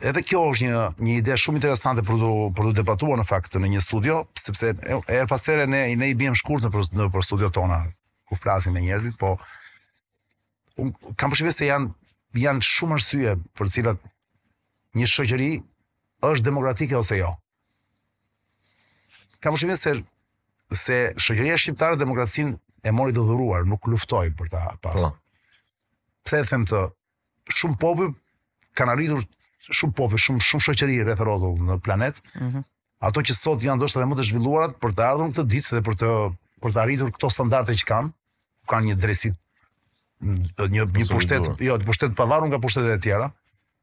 edhe kjo është një një ide shumë interesante për të për të debatuar në fakt në një studio, sepse herë pas here ne ne i biem shkurt nëpër, nëpër studiot tona ku flasim me njerëzit, po unë kam përshtypjen se janë janë shumë arsye për të cilat një shoqëri është demokratike ose jo. Kam përshtypjen se se shoqëria shqiptare demokracinë e mori të dhuruar, nuk luftoi për ta pasur. Po. Pse e them të shumë popuj kanë arritur shumë popuj, shumë shumë shoqëri rreth rrotull në planet. Mm -hmm. Ato që sot janë ndoshta edhe më të zhvilluarat për të ardhur në këtë ditë dhe për të për të arritur këto standarde që kanë, kanë një drejtësi një një pushtet, jo, një pushtet të pavarur nga pushtetet e tjera.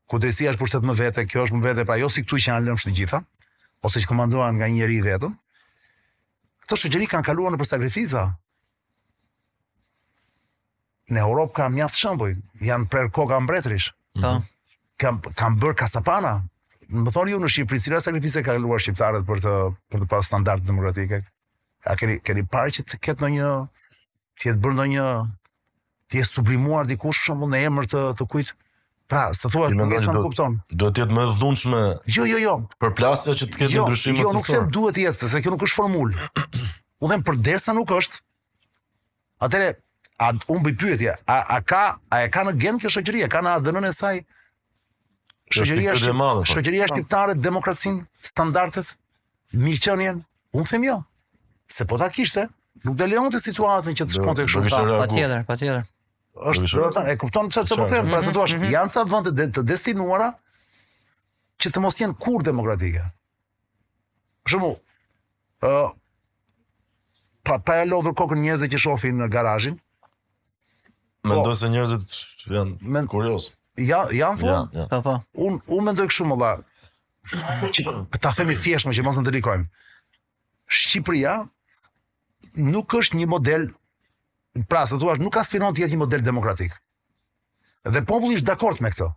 Ku drejtësia është pushtet më vete, kjo është më vete, pra jo si këtu që janë lëmsh të gjitha, ose që komandohen nga një njeri i vetëm. Këto shoqëri kanë kaluar nëpër sakrifica. në Europë ka mjaft shembuj, janë prerë koka mbretërish. Po. Mhm. Kam, kam bërë kasapana. Më thonë ju në Shqipëri, cila sakrificë ka kaluar shqiptarët për të, për të pas standartë demokratike? A keni, keni parë që të ketë në një, të jetë bërë në një, të jetë sublimuar dikush shumë në emër të, të kujt? Pra, si të thuash, nuk e di sa më kupton. Duhet të jetë më dhunshme. Jo, jo, jo. Përplasja që të ketë jo, ndryshim më të Jo, nuk them duhet të jetë, se kjo nuk është formulë. Un them përderisa nuk është Atëre, a un bëj pyetje, a a ka a e ka në gen kjo shoqëri, ka në ADN-n e saj? Shoqëria është po. shoqëria shqiptare demokracinë, standardet, mirëqenien, un them jo. Se po ta kishte, nuk do lejonte situatën që të shkonte kështu. Patjetër, patjetër. Është, domethënë, e kupton çfarë çfarë po them, pra të thuash, mhm, mhm. janë ca vende të destinuara që të mos jenë kurrë demokratike. Shumë, uh, pra pa ia lodhur kokën njerëzve që shofin Garazhin. Mendoj po. se njerëzit janë men... kurioz. Ja, janë thonë? Ja, ja. Po, po. Unë un mendoj kështu madje, që ta themi thjesht, që mos ndërlikojmë. Shqipëria nuk është një model, pra si të thuash, nuk aspiron të jetë një model demokratik. Dhe populli është dakord me këtë.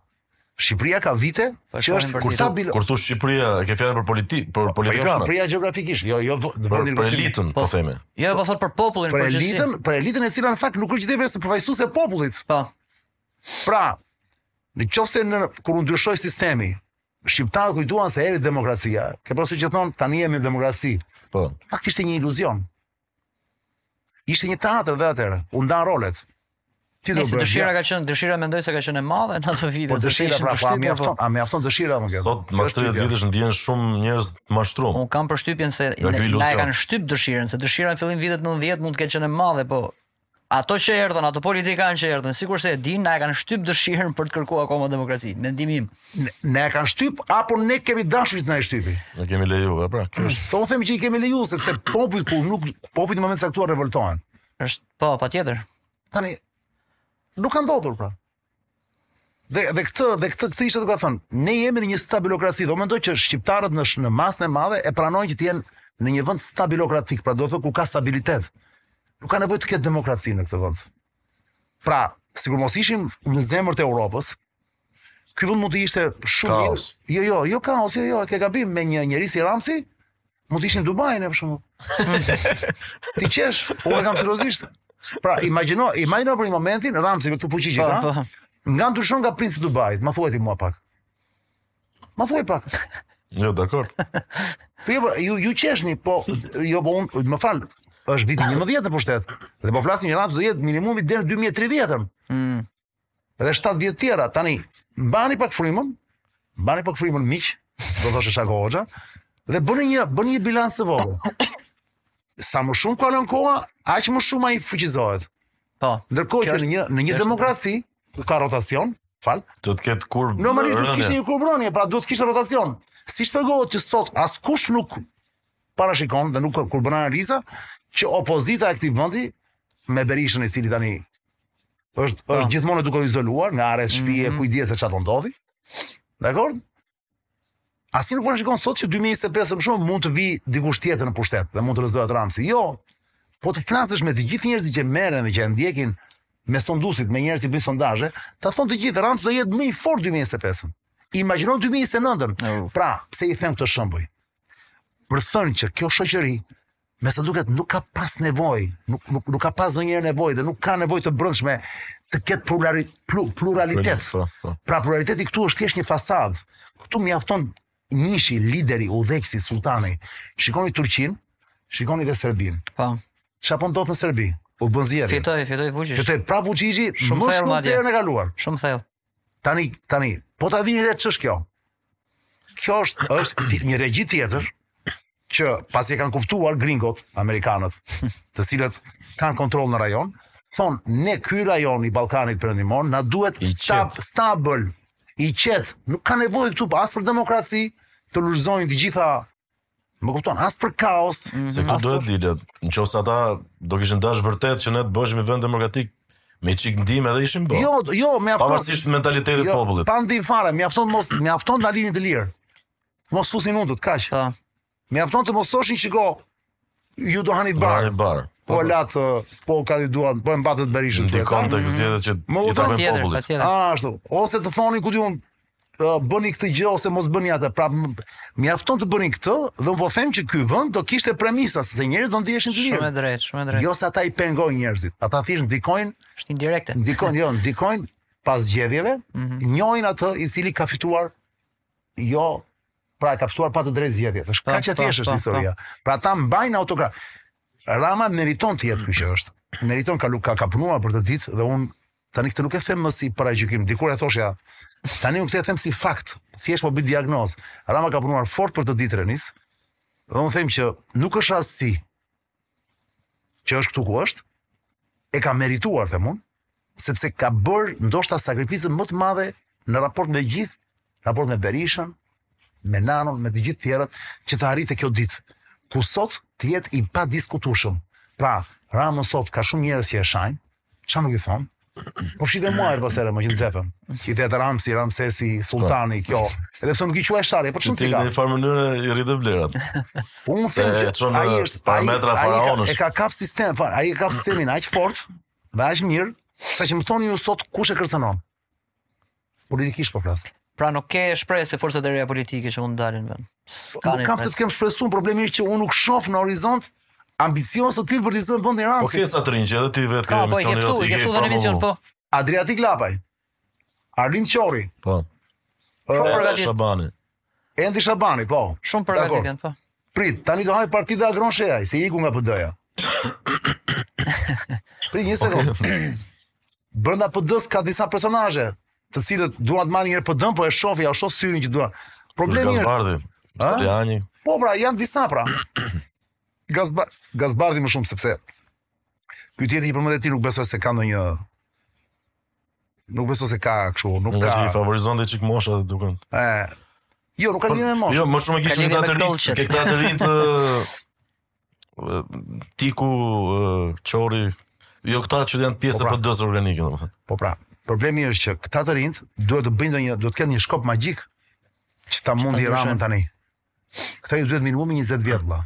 Shqipëria ka vite po, që është kur ta bilo. Kur thua Shqipëria, e ke fjalën për politik, për po, politikanët. Shqipëria gjeografikisht, jo jo vendin për elitën, po, po themi. Jo, po thot për popullin përgjithësi. Për elitën, për elitën e cila në fakt nuk është gjithë vetë përfaqësuese e popullit. Po. Pra, në qoftë në kur u ndryshoi sistemi, shqiptarët kujtuan se erdhi demokracia. Ke parasysh që thon tani jemi në demokraci. Po. Në fakt ishte një iluzion. Ishte një teatër dhe atëherë, u ndan rolet. Ti do të bësh. Dëshira ka qenë, dëshira mendoj se ka qenë e madhe në ato vite. Po dëshira pra, pra mjafton, po. a mjafton dëshira më këtë. Sot mbas 30 vitesh ndihen shumë njerëz të mashtruar. Un kam përshtypjen se na e kanë shtyp dëshirën, se dëshira në fillim vitet 90 mund të ketë qenë e madhe, po Ato që erdhën, ato politikanë që erdhën, sikurse e din, na e kanë shtyp dëshirën për të kërkuar akoma demokraci. Mendimi im. Na, na e kanë shtyp apo ne kemi dashur të na e shtypin? Ne kemi lejuar, pra. Sa un them që i kemi lejuar sepse popujt kur nuk popujt në moment të caktuar revoltohen. Është po, patjetër. Tani nuk ka ndodhur pra. Dhe dhe këtë dhe këtë këtë isha duke thënë, ne jemi në një stabilokraci, dhe un mendoj që shqiptarët në në masën e madhe e pranojnë që të jenë në një vend stabilokratik, pra do të thotë ku ka stabilitet. Nuk ka nevojë të ketë demokraci në këtë vend. Pra, sikur mos ishim në zemër të Europës, ky vend mund të ishte shumë kaos. Jo, jo, jo kaos, jo, jo, ke gabim me një njerëz si Ramsi, Mund të ishim Dubai ne për shembull. Ti qesh, unë e kam seriozisht. Pra, imagjino, imagjino për një moment Ramsi me këtë fuqi që po, ka. Po. Nga ndryshon nga princi i Dubait, ma thuaj ti mua pak. Ma thuaj pak. Jo, dakor. Po jo, po, ju ju qeshni, po jo po unë, më fal, është viti 11 në pushtet. Dhe po flasim që Ramsi do jetë minimumi deri në 2030-ën. Mm. Edhe 7 vjet tjera, tani mbani pak frymën, mbani pak frymën miq, do thoshë Shako Hoxha, dhe bëni një bëni një bilanc të vogël. Sa më shumë kalon koha, aq më shumë ai fuqizohet. Po. Ndërkohë që në një në një demokraci ku ka rotacion, fal, do të ketë kur normalisht do të kishte një kurbë rënie, pra duhet të kishte rotacion. Si shpjegohet që sot askush nuk parashikon dhe nuk kur bën analiza që opozita e këtij vendi me Berishën i cili tani Është është po. gjithmonë duke u izoluar nga arrest shtëpie, mm -hmm. kush e di se çfarë do ndodhi. Dakor? Asnjë nuk parashikon sot që 2025 më shumë mund të vi dikush tjetër në pushtet dhe mund të rrëzohet Ramsi. Jo. Po të flasësh me të gjithë njerëzit që merren dhe që e ndjekin me sondusit, me njerëz që bëjnë sondazhe, ta thon të gjithë Ramsi do jetë më i fortë 2025. Imagjino 2029-ën. Pra, pse i them këtë shembull? Për arsye që kjo shoqëri me sa duket nuk ka pas nevojë, nuk nuk nuk ka pas ndonjëherë nevojë dhe nuk ka nevojë të brendshme të ketë pluralitet. Plu, pluralitet. Po, po. Pra pluraliteti këtu është thjesht një fasadë. Këtu mjafton njëshi lideri udhëheqësi sultani. Shikoni Turqinë, shikoni dhe Serbinë. Po. Çfarë po ndodh në Serbi? U bën zgjedhje. Fitoi, fitoi Vuçiç. Fitoi pra Vuçiçi shumë thellë madje. Shumë thellë se herën e kaluar. Shumë thellë. Tani, tani, po ta vini re ç'është kjo? Kjo është është një regji tjetër që pasi e kanë kuptuar gringot, amerikanët, të cilët kanë kontroll në rajon, thon ne ky rajon i Ballkanit Perëndimor na duhet I stab, i qetë. stabël, i qetë, nuk ka nevojë këtu as për demokraci, të lulëzojnë të gjitha Më kupton, as për kaos. Mm -hmm. Se këtu duhet për... lidhja. Në qofë se ata do kishin dash vërtet që ne të bëheshim një vend demokratik, me një çikë ndihmë edhe ishim bërë. Jo, jo, mjafton... Pavarësisht mentalitetit jo, të popullit. Pa ndihmë fare, mjafton, mos, mjafton ta linin të lirë. Mos fusin hundët, kaq. Pa. Po. Mjafton të mos thoshin çiko, Ju do hani bar. Hani bar. Po e latë, po kandiduan, po e mbajtët Berishën. Ndikon tek zgjedhjet që i takojnë popullit. Ashtu. Ose të thoni ku diun bëni këtë gjë ose mos bëni atë. Pra mjafton të bëni këtë dhe unë po të them që ky vend do kishte premisa se njerëzit do ndiheshin të lirë. Shumë drejt, shumë drejt. Jo se ata i pengojnë njerëzit. Ata thjesht ndikojnë. Është indirekte. Ndikojnë, jo, ndikojnë pas zgjedhjeve, mm -hmm. njohin atë i cili ka fituar jo pra e ka fituar pa të drejtë zgjedhjet. Është kaq e thjeshtë është historia. Pra ata mbajnë autokrat. Rama meriton të jetë ky që është. Meriton ka ka, ka punuar për këtë ditë dhe unë tani këtë nuk e them më si paragjykim. Dikur e thoshja, tani unë këtë e them si fakt, thjesht po bëj diagnozë. Rama ka punuar fort për këtë ditë Renis. Dhe unë them që nuk është rasti që është këtu ku është, e ka merituar them unë, sepse ka bërë ndoshta sakrificën më të madhe në raport me gjithë, raport me Berishën, me Nanon, me të gjithë tjerët që të arrijë kjo ditë, ku sot të jetë i padiskutueshëm. Pra, Rama sot ka shumë njerëz që e shajnë, Ça nuk i thonë? Përfshirë mua edhe pastaj, më gjithë zepëm. Ki të Ramsi, Ramsesi, Sultani, po. kjo. Edhe pse nuk i quaj e shtari, po që në si ka? Në çfarë mënyre i rritë blerat. Po unë se, ai është, ai e ka kap sistem, ai e ka kap sistemin, aq fort, dhe aq mirë, saqë më thoni ju sot, kush e kërcënon? Politikisht po flas. Pra nuk ke shpresë se forcat e reja politike që mund të dalin vend. Nuk kam pse të kem shpresë, problemi është që unë nuk shoh në horizont ambicioz të tillë për të zënë vendin e Ramës. Po ke sa të rinj që edhe ti vetë ke po, në emisionin tënd. Po, po, emision po. Adriatik Lapaj. Arlind Qori. Po. Po, po, po, Endri Shabani, po. Shumë për Galikën, po. Prit, tani do hapë parti dhe Agron Shehaj, se iku nga PD-ja. Prit një sekond. Brenda PD-s ka disa personazhe, të cilët duan të marrin PD, po e shof, ua shoh syrin që duan. Problemi është Gaz Bardhi, Salianji. Po pra, janë disa pra. Gazba, Gaz Bardhi më shumë sepse ky tjetri që përmende ti nuk besoj se ka ndonjë Nuk besoj se ka kështu, nuk ka. Ka, i favorizon dhe një çik mosha dhe duken. Ë. Jo, nuk ka lidhje me moshën. Jo, më shumë e kishin këta të rinj, ke këta të rinj të tipit Qori. Jo këta që janë pjesë po pra. PD-s organike, domethënë. Po pra, problemi është që këta të rinj duhet të bëjnë ndonjë, duhet të kenë një shkop magjik që ta mundin Ramën tani. Këta u duhet minimumi 20 vjet vëlla.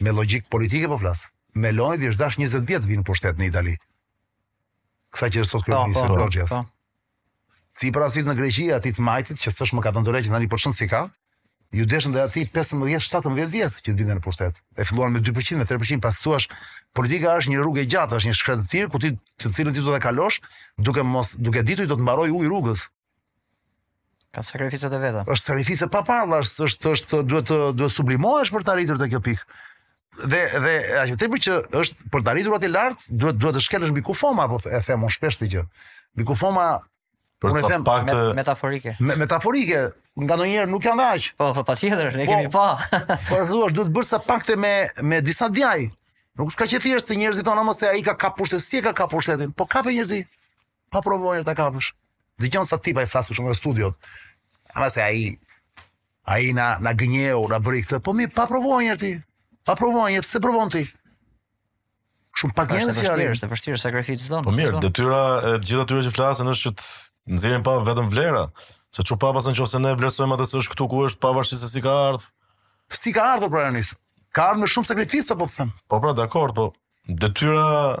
Me logjikë politike po flas. Melonit i është dash 20 vjet të vijë në pushtet në Itali. Kësaj që është sot kryeministre. Ciprasit në Greqi, atij të majtit, që s'është më, ka ndërruar, që në një përshën si ka, iu deshën dhe atij 15-17 vjet që të vinte në pushtet. E filluan me 2%, me 3%, pas të suash, politika është një rrugë e gjatë, është një shkretëtirë, ku ti, që të cilën ti do të kalosh, duke, mos, duke ditu do të mbarojë uji rrugës. Ka sakrificat e veta. Është sakrificë e paparë, është është duhet të duhet sublimohesh për të arritur te kjo pikë. Dhe dhe aq më tepër që është për të arritur atje lart, duhet duhet të shkelësh mbi kufoma po e them unë shpesh këtë gjë. Mbi kufoma për të them pak të metaforike. Me, metaforike, nganjëherë nuk janë aq. Po, po patjetër, ne po, kemi pa. Po thua, duhet bërë ca pakte me me disa djaj. Nuk është kaq e thjeshtë se njerëzit thonë mo se ai ka kap pushtetin, si e ka kap pushtetin, po ka kap njerëzit. Pa provoje ta kapësh. Dëgjon sa tipa i flasin shumë në studiot. Ama se ai ai na na gënjeu, na bëri këtë. Po mirë pa provoje ti. Pa provoje, pse s'provon ti? Shumë pak njerëz e arrijnë. Është vështirë, është vështirë sakrificë don. Po mirë, detyra e gjithë atyre që flasin është që të nxjerrin në pah vetëm vlera. Se ç'u pa, pa se në qoftë se ne vlerësojmë atë se është këtu ku është pavarësisht se si ka ardhur. Si ka ardhur pra Ka ardhur me shumë sakrificë po them. Po pra, dakord, po detyra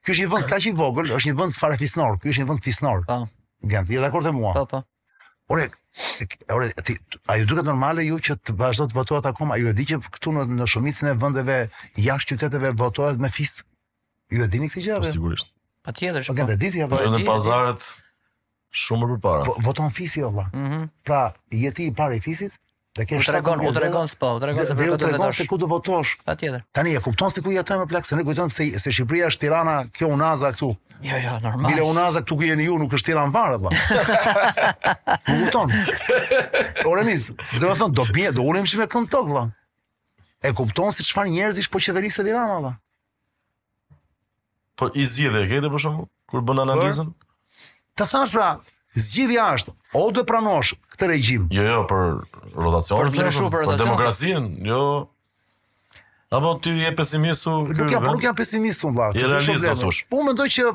Ky është një vend kaq i vogël, është një vend farefisnor, ky është një vend fisnor. Po. Gen, ti je dakord me mua? Po, po. Ore, ore, ti, a ju duket normale ju që të vazhdojë të votohet akoma? Ju e dini që këtu në, në shumicën e vendeve jashtë qyteteve votohet me fis? Ju e dini këtë gjë? Po sigurisht. Patjetër, po. Gen, e di ti apo? Edhe pazaret Shumë më përpara. Po, voton fisi o vlla. Mm -hmm. Pra, je ti i pari i fisit? Dhe ke tregon, u tregon spo, u tregon se vetë tregon se ku do votosh. Patjetër. Tani e kupton se ku jetojmë plak, se ne kujtojmë se se Shqipëria është Tirana, kjo Unaza këtu. Jo, jo, normal. Bile Unaza këtu ku jeni ju nuk është Tiranë fare vlla. Më kupton? Ore nis, domethënë do bie, do ulemi me këmbë në tokë vlla. E kupton se çfarë njerëzish po qeveris Tirana vlla. Po zgjidhje ke ti për shembull kur bën analizën? Të thashë pra, zgjidhja është o do pranosh këtë regjim. Jo, jo, për rotacion. Për ndryshu për rotacion. Për demokracinë, jo. Apo ti je pesimist? Nuk jam, po nuk jam pesimist unë vlla. Je realist do thush. Po mendoj që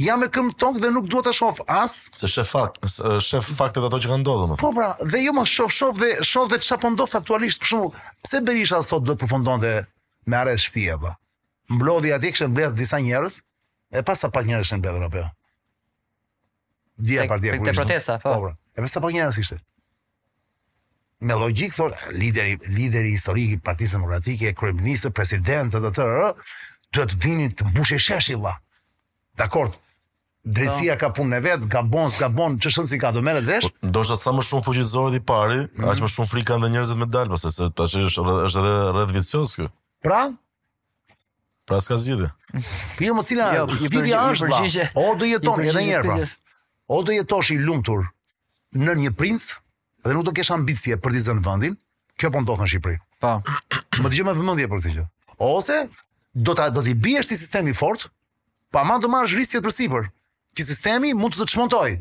jam me këmbë në tokë dhe nuk dua ta shoh as se shef fakt, shef faktet ato që kanë ndodhur më. Po pra, dhe jo më shoh shoh dhe shoh dhe çfarë po ndodh aktualisht për shembull. Pse Berisha sot do të përfundonte me arrest shtëpie vlla. Mblodhi atje kishte mbledh disa njerëz e pe sa pak njerëz kishte mbledhur apo. Jo? Dia par dia kurrë. protesta, po. po. E pe sa pak njerëz kishte. Me logjikë thonë lideri lideri historik i Partisë Demokratike, kryeministër, president etj., duhet të vinin të mbushej sheshi vlla. Dakord. Drejtësia po. ka punën e vet, gabon, s'gabon, çështje si ka do merret vesh. Po, ndoshta sa më shumë fuqizohet i pari, mm -hmm. aq më shumë frikë kanë dhe njerëzit me dalë, pse se tash është është edhe rreth vicioz ky. Pra, Pra s'ka zgjidhje. Po jo, mo vlla. Jo, zgjidhja është. Pra. O do jeton edhe një herë. Pra. O do jetosh i lumtur në një princ, Dhe nuk do kesh ambicie për t'i zënë vendin, kjo po ndodh në Shqipëri. Po. Më dëgjo me vëmendje për këtë gjë. Ose do ta do t'i biesh ti sistemit fort, pa po ama të marrësh risqe përsipër, që sistemi mund të të çmontojë.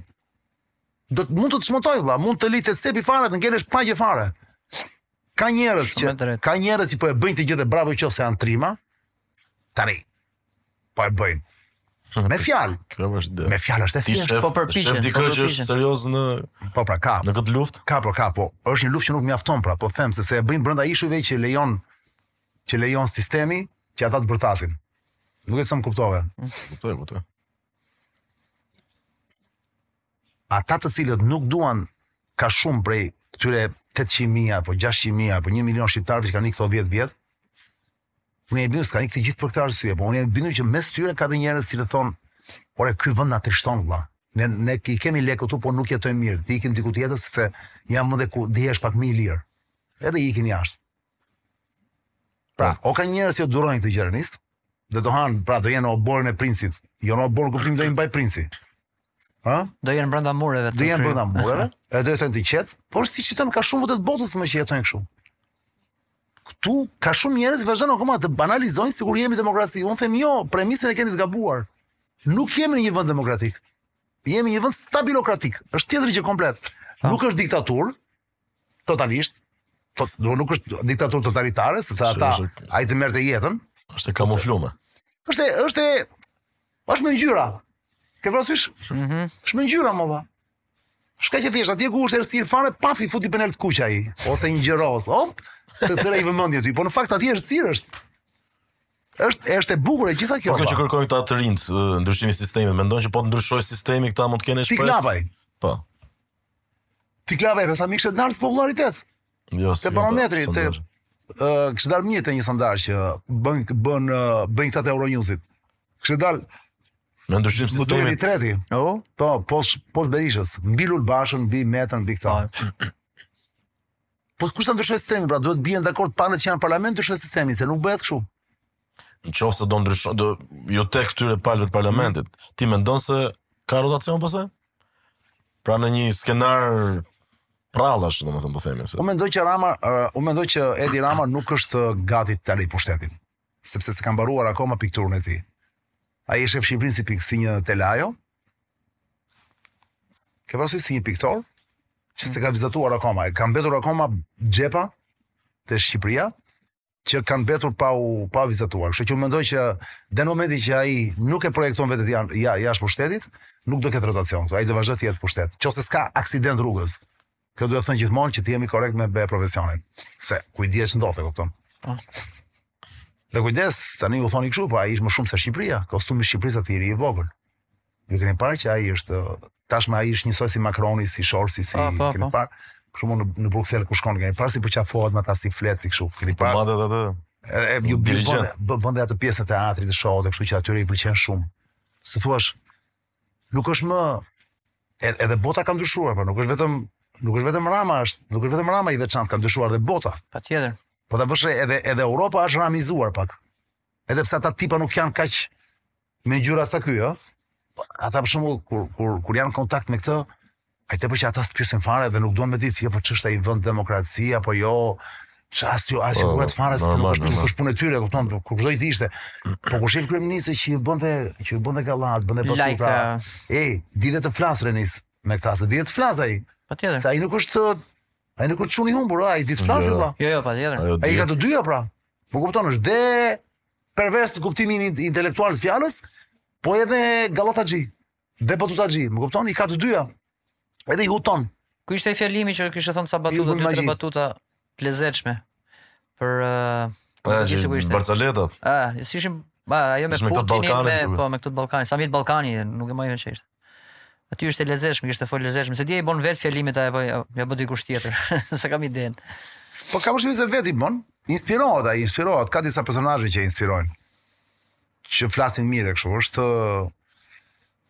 Do të mund të të çmontojë vëlla, mund të litet sepi fare të ngelesh pa gjë fare. Ka njerëz që ka njerëz që po e bëjnë këtë gjë dhe bravo u qoftë se janë trima. Tani, po e bëjnë. Me fjalë. Kjo është dë. Me fjalë është e thjeshtë, po përpiqen. Shef dikë ti që është serioz në Po pra ka. Në këtë luftë? Ka po ka po. Është një luftë që nuk mjafton pra, po them sepse e bëjnë brenda ishujve që lejon që lejon sistemi që ata të bërtasin. Nuk e them kuptove. Kuptoj, kuptoj. Ata të cilët nuk duan ka shumë prej këtyre 800.000 apo 600.000 apo 1 milion shqiptarëve që kanë ikë këto 10 vjet, Unë jam i bindur s'kanë ikë të gjithë për këtë arsye, por unë jam i bindur që mes tyre ka dhe njerëz që të thonë, "Ore, ky vend na trishton vëlla. Ne ne i kemi lekë këtu, por nuk jetojmë mirë. Të ikim diku tjetër se ka vende ku ndihesh pak më i lirë." Edhe ikin jashtë. Pra, o ka njerëz që durojnë këtë gjë, rrinë, dhe do hanë, pra do jenë në oborrin e princit. Jo në oborrin ku do i mbaj princi. Ha? Do jenë brenda mureve. Do jenë brenda mureve, e do jetojnë të qetë, posi ç'ka shumë vende t'botës që jetojnë kështu. Këtu ka shumë njerëz që vazhdojnë akoma të analizojnë sikur jemi demokraci. Unë them jo, premisën e keni të gabuar. Nuk jemi në një vend demokratik. Jemi në një vend stabilokratik. Është tjetër gjë komplet. Nuk është diktaturë, totalisht po do nuk është diktaturë totalitare, sepse ata ai të merrte jetën. Është e kamufluar. Është është është me ngjyra. Ke parasysh? Mhm. Mm është me ngjyra më vao. Shka që thjesht, atje ku është errësirë fare, paf i fut një penel të kuqë ai, ose ngjyrë rozë, op, të tërheq vëmendjen ty, po në fakt atje errësirë është, është është e bukur e gjitha kjo. Po kjo që kërkojnë këta të rinjtë ndryshimi i sistemit, mendon që po të ndryshojë sistemi këta mund të kenë shpresë. Ti ke qejf. Po. Ti kla vetë, sa më kishe dalë te popullariteti. Jo, si. Te barometri, ti kishe dalë mirë te një sondazh që bën, bën, bën këta të Euronewsit. Kishe dalë Në ndryshim sistemi. Më duket i treti. Jo. Po, pas, pas Berishës. Mbi Lul Bashën, mbi Metën, mbi këta. Po. po kush ta ndryshoj sistemin, pra duhet të bien dakord palët që janë në parlament të ndryshojnë sistemin, se nuk bëhet kështu. Në qoftë se do ndryshon, do jo tek këtyre palëve të parlamentit. Mm. Ti mendon se ka rotacion pse? Pra në një skenar përrallash, domethënë po themi se. Unë mendoj që Rama, uh, unë mendoj që Edi Rama nuk është gati ta lërë pushtetin, sepse s'e ka mbaruar akoma pikturën e tij. Ai e shef Shqipërinë si pik si një telajo. Ke parasysh si një piktor që s'e ka vizatuar akoma, i kanë mbetur akoma cepa te Shqipëria. që kanë mbetur pa u pa vizatuar. Kështu që unë mendoj që në momentin që ai nuk e projekton veten ja, ja, jashtë pushtetit, nuk do ketë rotacion këtu. Ai do vazhdojë të jetë në pushtet. Në qoftë se s'ka aksident rrugës. Kjo duhet thënë gjithmonë që të jemi korrekt me be profesionin. Se ku i dihet ç'ndodh, e kupton? Po. Dhe kujdes, tani ju thoni kështu, po ai është më shumë se Shqipëria, kostumi i Shqipërisë atij i vogël. Ju keni parë që ai është tashmë ai është njësoj si Macroni, si Scholz, si ah, po, keni po. parë për shembull në, në Bruksel ku shkon, keni parë si përqafohet me ata si flet si kështu. Keni parë? Po dhe atë. E u bën bën bën atë pjesën e teatrit të showt, kështu që atyre i pëlqen shumë. Si thua nuk është më edhe bota ka ndryshuar, por nuk është vetëm nuk është vetëm Rama është, nuk është vetëm Rama i veçantë, ka ndryshuar edhe bota. Patjetër. Po ta vësh re edhe edhe Europa është ramizuar pak. Edhe pse ata tipa nuk janë kaq Me ngjyra sa ky, ë? Po, ata për shembull kur kur kur janë në kontakt me këtë, ai tepër që ata s'pyesin fare dhe nuk duan me ditë, jo po ç'është ai vend demokraci apo jo, as jo, as nuk vet fare se, nuk është nuk është punë e tyre, kupton, kur çdo i thishte. Po kur shef kryeministrin që i bënte, që i bënte gallatë, bënte batuta. Ej, di dhe të flasë Renis me këta, se di dhe të flasë ai. Patjetër. Se ai nuk është Ai nuk është çun i humbur, ai di të flasë jo. po. Jo, jo, patjetër. Ai ka të dyja pra. Po kupton, është dhe pervers në kuptimin intelektual të fjalës, po edhe gallataxhi, dhe batutaxhi, më kupton? I ka të dyja. Edhe i huton. Ku ishte fjalimi që kishte thënë sa batuta, dy tre batuta të lezetshme për uh, po ja, ishte ku ishte. Barcaletat. Ah, si ishte Ba, ajo me Putinin me, po me këtë Ballkanin, sa vjet Ballkani, nuk e mbaj mend ç'është. Ajo ishte e lezetshme, ishte fort e lezetshme. S'e di i bon vetë fjalimet apo ja bë dikush tjetër. S'e kam idenë. Po kam përshtypje se vetë i bon, inspirohet ai, inspirohet, ka disa personazhe që e inspirojnë. Që flasin mirë kështu, është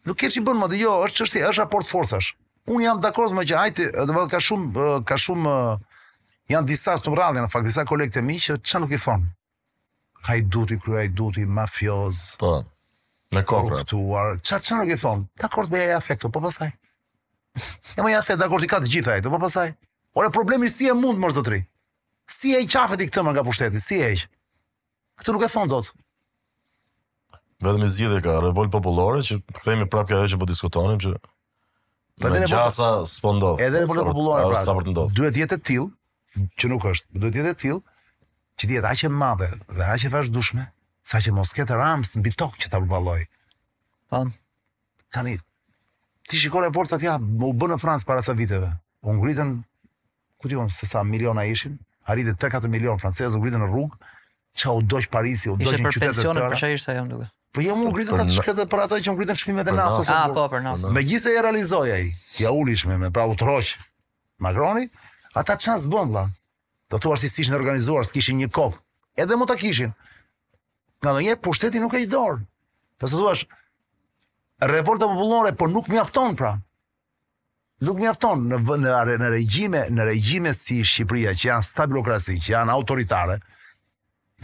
nuk ke ç'i bën më jo, është çështje, është raport forcash. Un jam dakord me që hajdut, do të thotë ka shumë ka shumë janë disa s'jam rrallë në fakt, disa kolegë të mi që ça nuk i thon. Hajduti, kryehajduti, mafioz. Po. Në kokë. I korruptuar. Ça ça nuk i thon? Dakord me gjithë këto, po pastaj. Ja me gjithë këto dakord i ka të gjitha këto, po pastaj. Ore problemi si e mund mor zotri. Si e heq qafe ti këtë mo nga pushteti, si e heq. Këtë nuk e thon dot. Vetëm një zgjidhje ka revoltë popullore që kthehemi prapë te ajo që po diskutonim që Me gjasa s'po ndodh. Edhe revolta popullore Ajo pra. s'ka për të ndodh. Duhet të jetë e tillë që nuk është. Duhet të jetë e tillë që të jetë aq e madhe dhe aq e vazhdueshme sa që mos ketë Ramë mbi tokë që ta përballojë. Tan. Tani ti shiko revoltat që u bënë në Francë para sa viteve. U ngritën ku di unë se sa miliona ishin, arritën 3-4 milion francezë, u ngritën në rrugë, Ça u dogj Parisi, u dogjën qytete të tëra. Për ça ishte ajo më duket? Po jo, u ngritën ata të shkretët për ato që u ngritën çmimet e naftës. A, po, për naftën. Me gjithë e realizoi ai, ja uli çmimet, pra u tërhoq. Macroni, ata ça s'bënë, la. Po për arsye s'ishin të organizuar, s'kishin një kokë. Edhe mu ta kishin. Nganjëherë, pushteti nuk e heq dorë. Po sa të duash, revolta popullore, por nuk mjafton, pra. Nuk mjafton në vë- në are- në regjime, në regjime si Shqipëria që janë stabilokraci, që janë autoritare.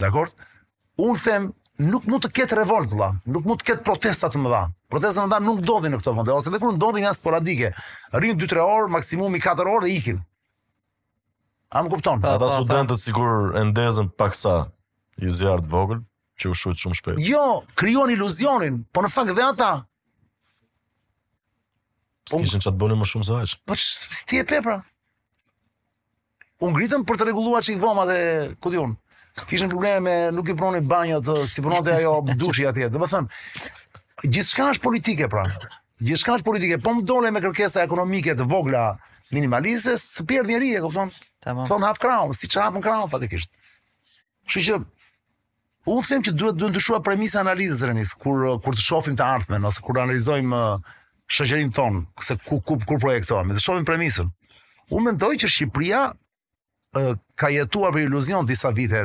Dakor? Unë them nuk mund të ketë revolt vëlla, nuk mund të ketë protesta të mëdha. Protesta të mëdha nuk ndodhin në këto vende, ose edhe kur ndodhin janë sporadike. Rrinë 2-3 orë, maksimumi 4 orë dhe ikin. A më kupton? Ata studentët sikur e ndezën paksa një zjarr t'vogël, që u shujt shumë shpejt. Jo, krijuan iluzionin, po në fakt dhe ata. S'kishin ça të bënin më shumë se aq. Po ti e pe pra. U ngritën për të rregulluar çik dhoma dhe ku di unë. Kishin probleme me nuk i punonin banjat, s'i punonte ajo dushi atje. Domethënë gjithçka është politike pra. Gjithçka është politike, po më dole me kërkesa ekonomike të vogla minimaliste, s'pjerdh njeri, e kupton? Tamam. Thon hap krahun, si ç'hapën krahun faktikisht. Kështu që Unë them që duhet të ndryshuar premisa e analizës Renis, kur kur të shohim të ardhmen ose kur analizojmë uh, shoqërinë tonë, se ku ku kur projektohemi, të shohim premisën. Unë mendoj që Shqipëria uh, ka jetuar prej iluzioni disa vite.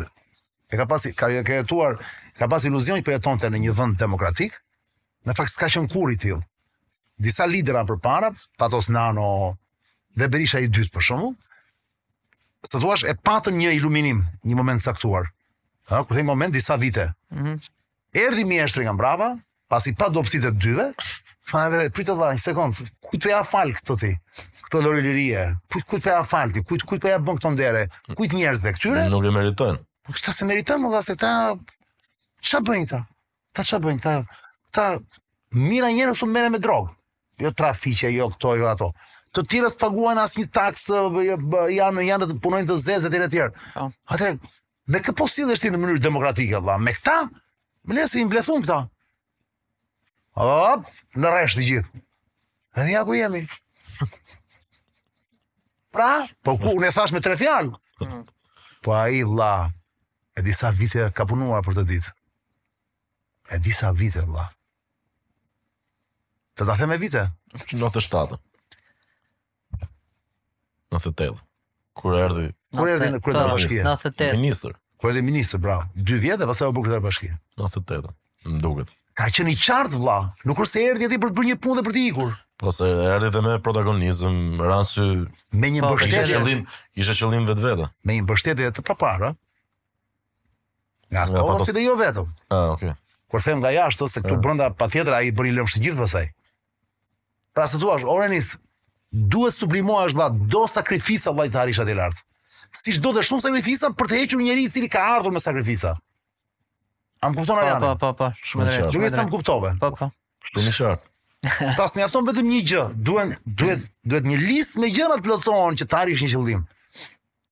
E ka pas, ka, ka jetuar, ka pas iluzion që po jetonte në një vend demokratik. Në fakt s'ka qenë kurrë i tillë. Disa lidera përpara, Fatos Nano dhe Berisha i dytë për shembull, të thuash e patën një iluminim, një moment të caktuar. Ha, kur them moment disa vite. Mhm. Mm Erdhi mjeshtri nga mbrapa, pasi pa dobësitë e të dyve, tha edhe prit vëlla një sekond, kujt ja fal këtë ti? Këtë lloj lirie, ku kujt ja fal ti? Ku kujt po ja bën këto ndere? Kujt njerëzve këtyre? Nuk e meritojnë. Po këta s'e meritojnë, vëlla se këta ç'a bëjnë këta? Këta çfarë bëjnë? Këta këta mijëra njerëz që merren me drogë. Jo trafiqe, jo këto, jo ato. Të tjerët s'paguajnë asnjë taksë, jo, janë janë të punojnë në të zezë etj etj. Po. Atë me kë po sillesh ti në mënyrë demokratike vëlla? Me këta? Më lër t'i mbledh unë këta. Hop, në rresht të gjithë. Dhe ja ku jemi. Pra, po ku unë e thashë me tre fjalë. Mm. Po ai vëlla e disa vite ka punuar për këtë ditë. E disa vite, vla. Të ta them me vite? 97. 98. Kur erdhi? Kur erdhi në kryetar po, bashkie? 98. Ministër. Kur erdhi ministër, bravo. Dy vjet, pastaj u bë kryetar bashkie. 98. Më duket. Ka qenë i qartë, vla. Nuk është se erdhi aty për të bërë një punë dhe për të ikur. Po se erdhi dhe me protagonizëm, ra në sy... Me një po, mbështetje... Kishte qëllim, kishte qëllim në vetvete. Me një mbështetje të paparë, Nga ato Nga patosi dhe jo vetëm. Ah, okay. Kur them nga jashtë ose këtu brenda patjetër ai bëri lëmsh të gjithë pastaj. Pra se thua, Orenis, duhet sublimohesh vlla, do sakrifica vllai të arrish atje lart. Siç do të shumë sakrifica për të hequr njeri i cili ka ardhur me sakrifica. A më kupton Po, po, Ariane? po, po, shumë e drejtë. Nuk e di sa më kuptove. Po, po. Shumë i qartë. Pra s'mjafton vetëm një gjë, duhen duhet duhet një listë me gjëra të plotësohen që të arrish një qëllim.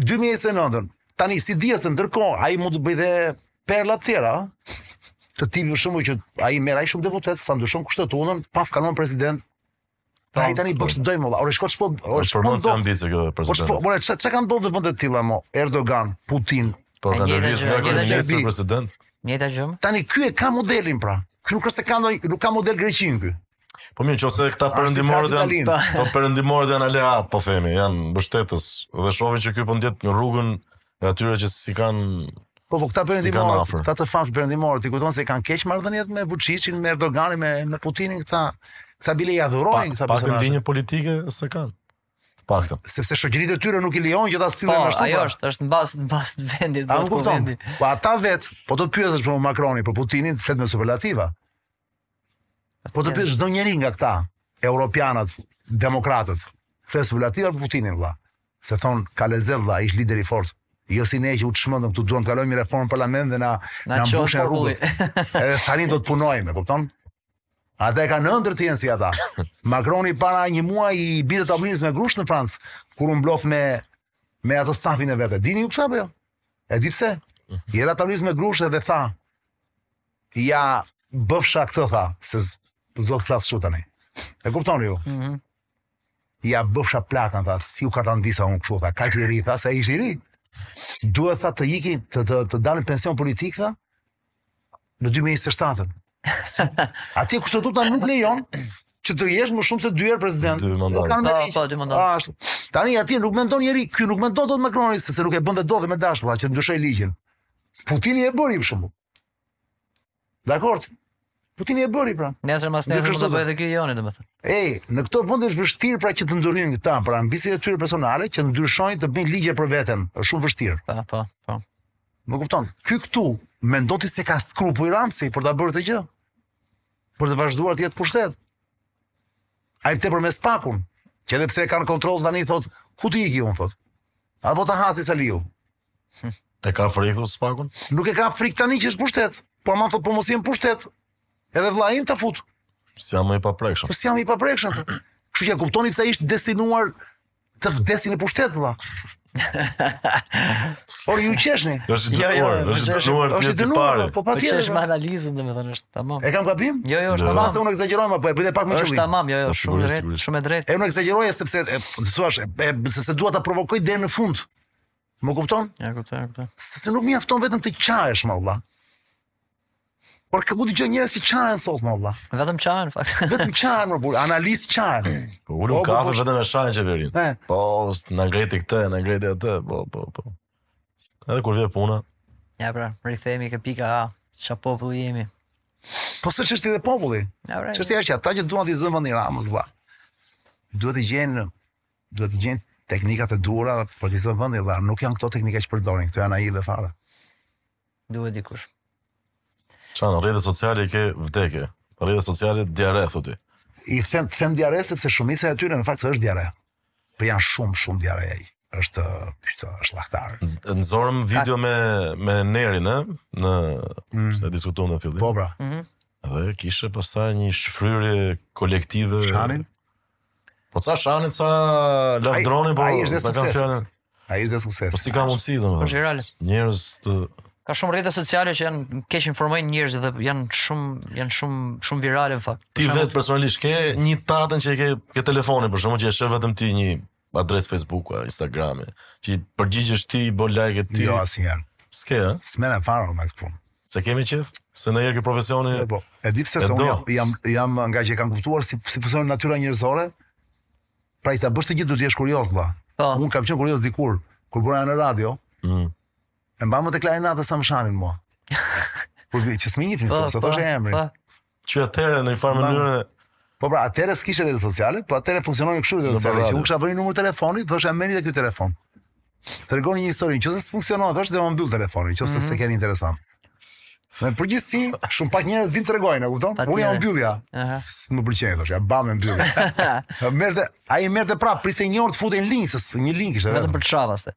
2029 tani s'dihet se ndërkohë ai mund të bëjë dhe perla të tjera, të themi për shembull që ai merr aq shumë deputetë sa ndryshon kushtetutën, pa kandidon president. Po, ai tani bësh doj molla. Ore shko çpo, ore shpo. Po çfarë ndryshon kjo president? Po ore çka kanë ndodhur në vende të tilla mo? Erdogan, Putin. Po kanë lëviz nga kryeministri president. E njëjta gjë. Tani ky e ka modelin pra. Ky nuk është se ka ndonjë, nuk ka model Greqinë ky. Po mirë, nëse këta perëndimorët janë, po këta perëndimorët janë aleatë, po themi, janë mbështetës dhe shohin që ky po ndjek rrugën e atyre që s'i kanë Po po këta perëndimorë, si këta të famshëm perëndimorë, ti kujton se kanë keq marrëdhëniet me Vuçiçin, me Erdoganin, me me Putinin këta, këta bile i adhurojnë këta personazhe. Pak ndjenjë politike s'e kanë. Pakta. Sepse shoqëritë e tyre nuk i lejojnë që të sillen po, ashtu. Po, ajo pra. është, është mbas mbas vendit, do të thotë. Po ata vetë, po t'i pyesësh për Macronin, për Putinin, flet me superlativa. Po të pyesësh çdo njeri nga këta, europianët, demokratët, flet me superlativa për Putinin vlla. Se thon ka lezet vlla, është lider i fortë. Jo si ne që u çmendëm, duam të kalojmë një reformë në parlament dhe na, na, na mbushen rrugët. Edhe tani do të punojmë, e kupton? Ata e kanë ëndër të jenë si ata. Makroni para një muaji i binte tavolinës me grusht në Francë, kur u mblodh me, me atë stafin e vet. Dini ju këtë apo jo? E di pse? I ra tavolinës me grusht dhe tha, ia bëfsha këtë tha, se s'dot flas kështu tani. E kuptoni ju? Mhm. Mm ia bëfsha plakën tha, si u katandisa unë kështu tha, kaq i ri tha, se ai ishte i ri. Duhet tha të iki, të të, të dal në pension politik tha në 2027. Atje kushtetuta nuk lejon që të jesh më shumë se dy herë president. Dy mandate. Nuk kanë Po, meri. po, dy mandate. Ah, ashtu. Tani atje nuk mendon njeri, ky nuk mendon dot Macroni sepse nuk e bën dhe dot me dashur, pra, që të ndryshojë ligjin. Putini e bëri për shembull. Dakord. Putini e bëri pra. Nesër mas nesër do ta bëjë dhe ky joni domethënë. Ej, në këto vende është vështirë pra që të ndërhyjnë këta për ambiciet e tyre personale që ndryshojnë të bëjnë ligje për veten, është shumë vështirë. Po, po, po. Më kupton? Ky këtu mendon ti se ka skrupuj Ramsi për ta bërë këtë gjë? Për të vazhduar të jetë pushtet. Ai pse për me SPAK-un, që edhe pse e ka nën kontroll tani thotë, ku të iki unë thotë. Apo ta hajë si Saliu. E ka frikë thotë SPAK-un? Nuk e ka frikë tani që është në pushtet. Po ama thotë po mos jem në pushtet. Edhe vllai im ta fut. Si jam i paprekshëm. Po si jam i paprekshëm. Po. Kështu që e kuptoni pse është i destinuar të vdesë në pushtet vëlla. Po ju qeshni. Jo, është jo, jo, dënuar, është dënuar ti të parë. Po patjetër. Po qesh me analizën, domethënë është tamam. E kam gabim? Jo, jo, është tamam. Pastaj unë ekzagjeroj, po e bëj pak më shumë. Është tamam, jo, jo, po, shumë drejt, shumë drejt. E, unë ekzagjeroj sepse e thua, sepse dua ta provokoj deri në fund. Më kupton? Ja, kuptoj, kuptoj. Sepse nuk mjafton vetëm të çash, mo vëlla. Po ka mund të gjesh njerëz që çajnë sot, mo vëlla. Vetëm çajnë, fakt. Vetëm çajnë, mo burrë, analistët çajnë. Po ulen po, po, kafe po, vetëm e shajnë qeverinë. Eh. Po, na ngriti këtë, na ngriti atë, po, po, po. Edhe kur vjen puna. Ja, pra, rikthehemi ke pika, a, ça populli jemi. Po s'është çështje te populli? Ja, pra. Çështja është që ata që duan t'i zënë vendin Ramës, vëlla. Duhet të gjenë Duhet të gjejnë teknikat e duhura për të zënë vendin dhe nuk janë këto teknika që përdorin, këto janë naive fare. Duhet dikush. Çan, rrjetet sociale i ke vdekje. Rrjete sociale diare thotë. I them të them diare sepse shumica e tyre në fakt është diare. Po janë shumë shumë diare ai. Është pyeta është llahtar. Nxorëm video me me Nerin ë në mm. E diskutuam në fillim. Po pra. Mhm. Dhe kishe pastaj një shfryrje kolektive. Çanin? Po ca shanin ca lavdëronin po. Ai është sukses. Ai është sukses. Po si ka mundësi domethënë? Është virale. Njerëzit. Ka shumë rrjete sociale që janë keqinformojnë njerëzit dhe janë shumë janë shumë shumë virale në fakt. Ti vetë personalisht ke një tënden që e ke ke telefoni për shembull që e shef vetëm ti një adresë Facebooku, Instagrami, që i përgjigjesh ti, i bën like ti. Jo asnjëherë. S'ke, a? S'merrem fare me këtë punë. Se kemi qejf, se në njërën ke profesioni... E po, e di pse se unë jam, jam, jam, nga që e kam kuptuar si, si funksionon natyra njerëzore, pra atë bëjnë të gjithë do t'jesh kurios, dha. Po. Unë kam qenë kurios dikur, kur bëra në radio, mm. e mbaj mend, qaja natën sa më shanin mua. kur që s'mi një finisë, po, se të po, është e emri. Po. Që atëherë në një farë mënyre Po pra, atëherë s'kishte rrjete sociale, po atëherë funksiononin kështu rrjetet sociale. Që unë kisha vënë numrin e telefonit, thosha merrni në telefon. Tregoni një histori, nëse s'funksionon, thosha do ta mbyll telefonin, nëse mm -hmm. s'e keni interesant. Në përgjithësi, shumë pak njerëz dinë të tregojnë, e kupton? Unë ia mbyllja. Aha. S'më pëlqen thosha, ja bam e mbyllja. Merrte, ai merrte prap, priste një orë të futej në linjë, se një linjë ishte vetëm për çavaste.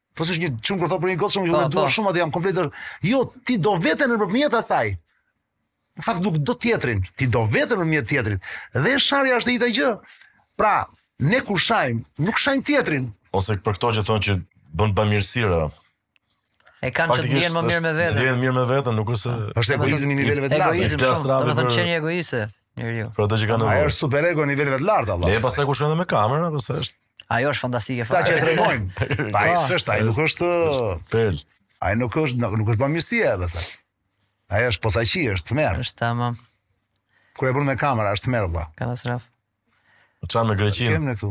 Po siç është një çun kur thotë për një gocë, unë e dua shumë atë jam komplet. Jo, ti do veten nëpërmjet asaj. Në fakt nuk do tjetrin, ti do veten nëpërmjet tjetrit. Dhe sharja është e njëjta gjë. Pra, ne kur shajmë, nuk shajmë tjetrin. Ose për këto që thonë që bëjnë bamirësira, e kanë që të ndihen më mirë me veten. Ndihen mirë me veten, nuk është është egoizëm i niveleve të larta. Egoizëm shumë, do të thonë qenie egoiste. Njeriu. Për ato që kanë. Ai është super ego e niveleve të larta, vëlla. Le pastaj kur shkon me kamera, pastaj është Ajo është fantastike fare. Sa që tregojnë. Pa ai po. s'është, ai nuk është fel. Ai nuk është nuk, nuk është bamirësi e vetë. Ai është pothaqi, është tmerr. Është tamam. Kur e bën me kamera, është tmerr valla. Katastrofë. Po çam me Greqinë. Kemë këtu.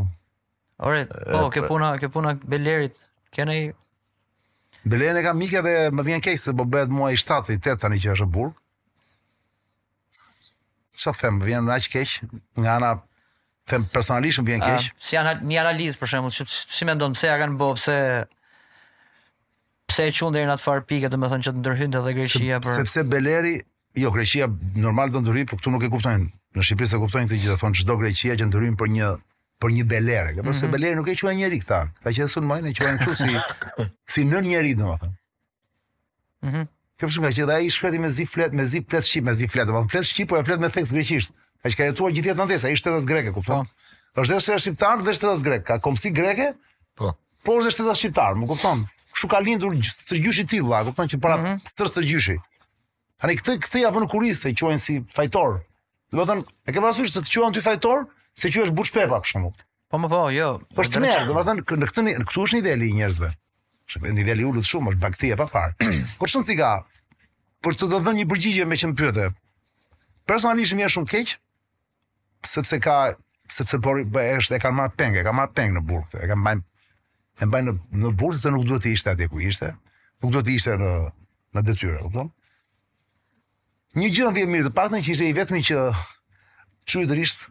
Ore, po, ke puna, ke puna Belerit. Ke ne i... Belerin e kam mik dhe më vjen keq se po bëhet muaj 7 i 8 tani që është në burg. Ça them, më vjen aq keq nga ana them personalisht më vjen keq. Si nga ana një analizë për shembull, si, si mendon pse ia kanë bë, pse pse e çun deri në atë farë pike, domethënë që të ndërhynte edhe Greqia për Sepse Beleri, jo Greqia normal do ndërhyjë, por këtu nuk e kuptojnë. Në Shqipëri s'e kuptojnë këtë gjë, thonë ç'do Greqia që ndërhyn për një për një Beler, apo mm -hmm. se mhm. Belerin nuk e quajnë njeri këta. Këta që sulmojnë e quajnë kështu si si nënnjeri domethënë. Mhm. Mm Kjo shumë nga që dhe i shkreti mezi flet, mezi flet shqip, mezi flet, domethënë flet shqip, po e flet me theks greqisht. Ai që ka jetuar gjithë jetën atje, ai shtetas grek, kupton? Po. Është dhe shqiptar dhe shtetas grek, ka kombsi greke? Po. Po është shtetas shqiptar, më kupton? Kështu ka lindur stërgjyshi i tillë, kupton që para mm -hmm. stërstërgjyshi. Ani këtë këtë ia vënë kurriz, e quajnë si fajtor. Domethënë, e ke parasysh të të quajnë ty fajtor, se quhesh Buçpapa për shembull. Po më po, jo. Po është tmerr, domethënë në këtë në këtu është niveli i njerëzve. Është niveli i ulët shumë, është bagëti e paparë. Por çon si ka? Por të do të dhënë një përgjigje me që më pyete. Personalisht më vjen shumë keq. sepse ka sepse por është e kanë marr peng, e kanë marr peng në burg, e kanë mbajnë e mbajnë në, në burg se nuk duhet të ishte atje ku ishte, nuk duhet të ishte në në detyrë, kupton? Një gjë më vjen mirë, të paktën që ishte i vetmi që çuditërisht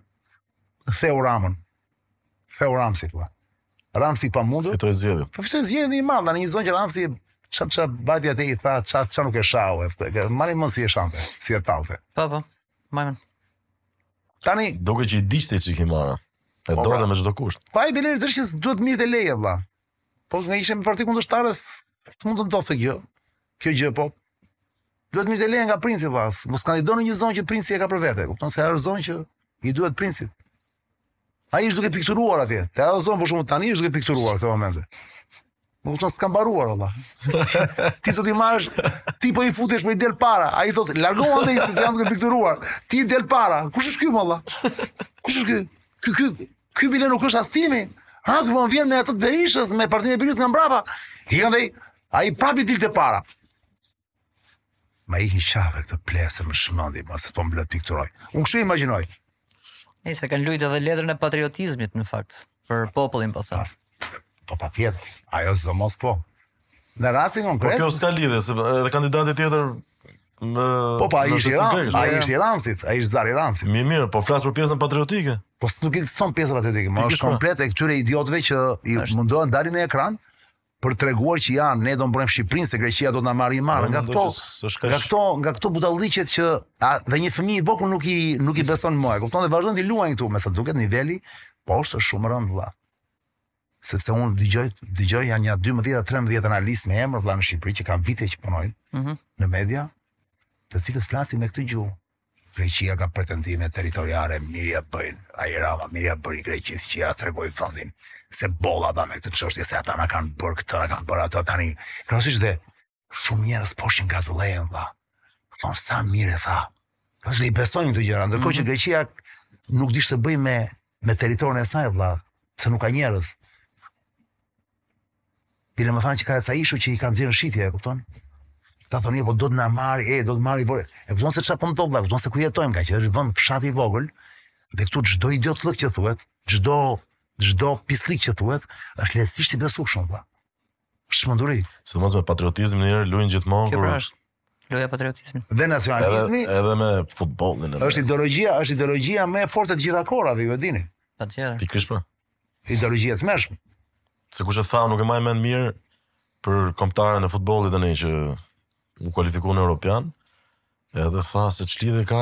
theu Ramën. Theu Ramën si thua. Ramën si e pamundur. Fitoi zgjedhjet. Po fitoi zgjedhjet i madh, në një zonë Rama si ça ça bëri atë i tha ça ça nuk e shau, e mban mend si e shante, si e tallte. Po po. Majmun. Tani duke që i digjte çik i marrë. E po, donte me çdo kusht. Pa i bile drejtë se duhet merrte leje vlla. Po nga ishte me parti kundërshtare, s'mund të ndodhte kjo. Kjo gjë po. Duhet merrte leje nga princi vlla. Mos kandidon në një zonë që princi e ka për vete, kupton se ajo zonë që i duhet princit. Ai është duke pikturuar atje. Te ajo zonë për shembull tani është duke pikturuar këtë moment. Më kupton s'ka mbaruar valla. ti do t'i marrësh, ti po i futesh po i del para. Ai thotë, largohu more se jam duke pikturuar. Ti del para. Kush është ky valla? Kush është ky? Ky ky ky bile nuk është as timi. Ha, ky po vjen me atë të Berishës, me partinë e Berishës nga mbrapa. E andaj ai prapë dilte para. Ma ikni qafe këtë plesër në shmëndi, ma se të pomë blëtë pikturoj. Unë këshu imagjinoj. E se kanë lujtë edhe letrën e patriotizmit, në fakt, për popullin, po thasë. Po patjetër, ajo zë mos po. Në rastin konkret... Po kjo s'ka lidhje, se edhe kandidati tjetër në po pra ai ishte i Ramës, ai ishte i Ramës, ai ishte zari i Ramës. Mirë, mirë, po flas për pjesën patriotike. Po s'u ke son pjesën patriotike, më është komplet e këtyre idiotëve që mundohen dalin në ekran për treguar që ja ne do mbrojmë Shqipërinë se Greqia do të na marrë i marrë nga këto nga këto nga këto budalliqet që a, dhe një fëmijë i vogël nuk i nuk i beson më e kupton dhe vazhdon të luajnë këtu me sa duket niveli po është shumë rëndë vëlla sepse unë dëgjoj dëgjoj janë nja 12 13 analistë me emër vëlla në Shqipëri që kanë vite që punojnë mm -hmm. në media të cilët flasin me këtë gjuhë Greqia ka pretendime territoriale mirë ia bën ai Rama mirë ia bëri Greqisë që ia tregoi vendin se bolla dha me këtë çështje se ata na kanë bërë këtë na kanë bërë atë tani krasisht dhe shumë njerëz po shihen gazëllehen dhe thonë sa mirë tha po i besojnë këto gjëra ndërkohë mm -hmm. që mhm. Greqia nuk di ç'të bëjë me me territorin e saj vëlla se nuk ka njerëz Ti më thanë që ka ca ishuj që i kanë nxjerrë në shitje, e kupton? Këta thonë, jo, po do të na marrë, e, do të marrë, po ore. E kupton se ça po ndodh, e kupton se ku jetojmë, kaq është vend fshat i vogël, dhe këtu çdo idiotllëk që thuhet, çdo, çdo pisllëk që thuhet, është lehtësisht i besueshëm, pra. Shmënduri. Sidomos me patriotizmin e njerëzve, lujnë gjithmonë, kur pra, Loja patriotizmit. Dhe nacionalizmi. Edhe, edhe me futbollin. Edhe. Është ideologjia, është ideologjia më e fortë e të gjitha kohërave, ju e dini. Patjetër. Pikërisht po. Ideologji e tmerrshme. Se kush e tha, nuk e maj mend mirë për kombëtaren e futbollit tani që u kualifikuan në Europian, edhe tha se ç'lidhje ka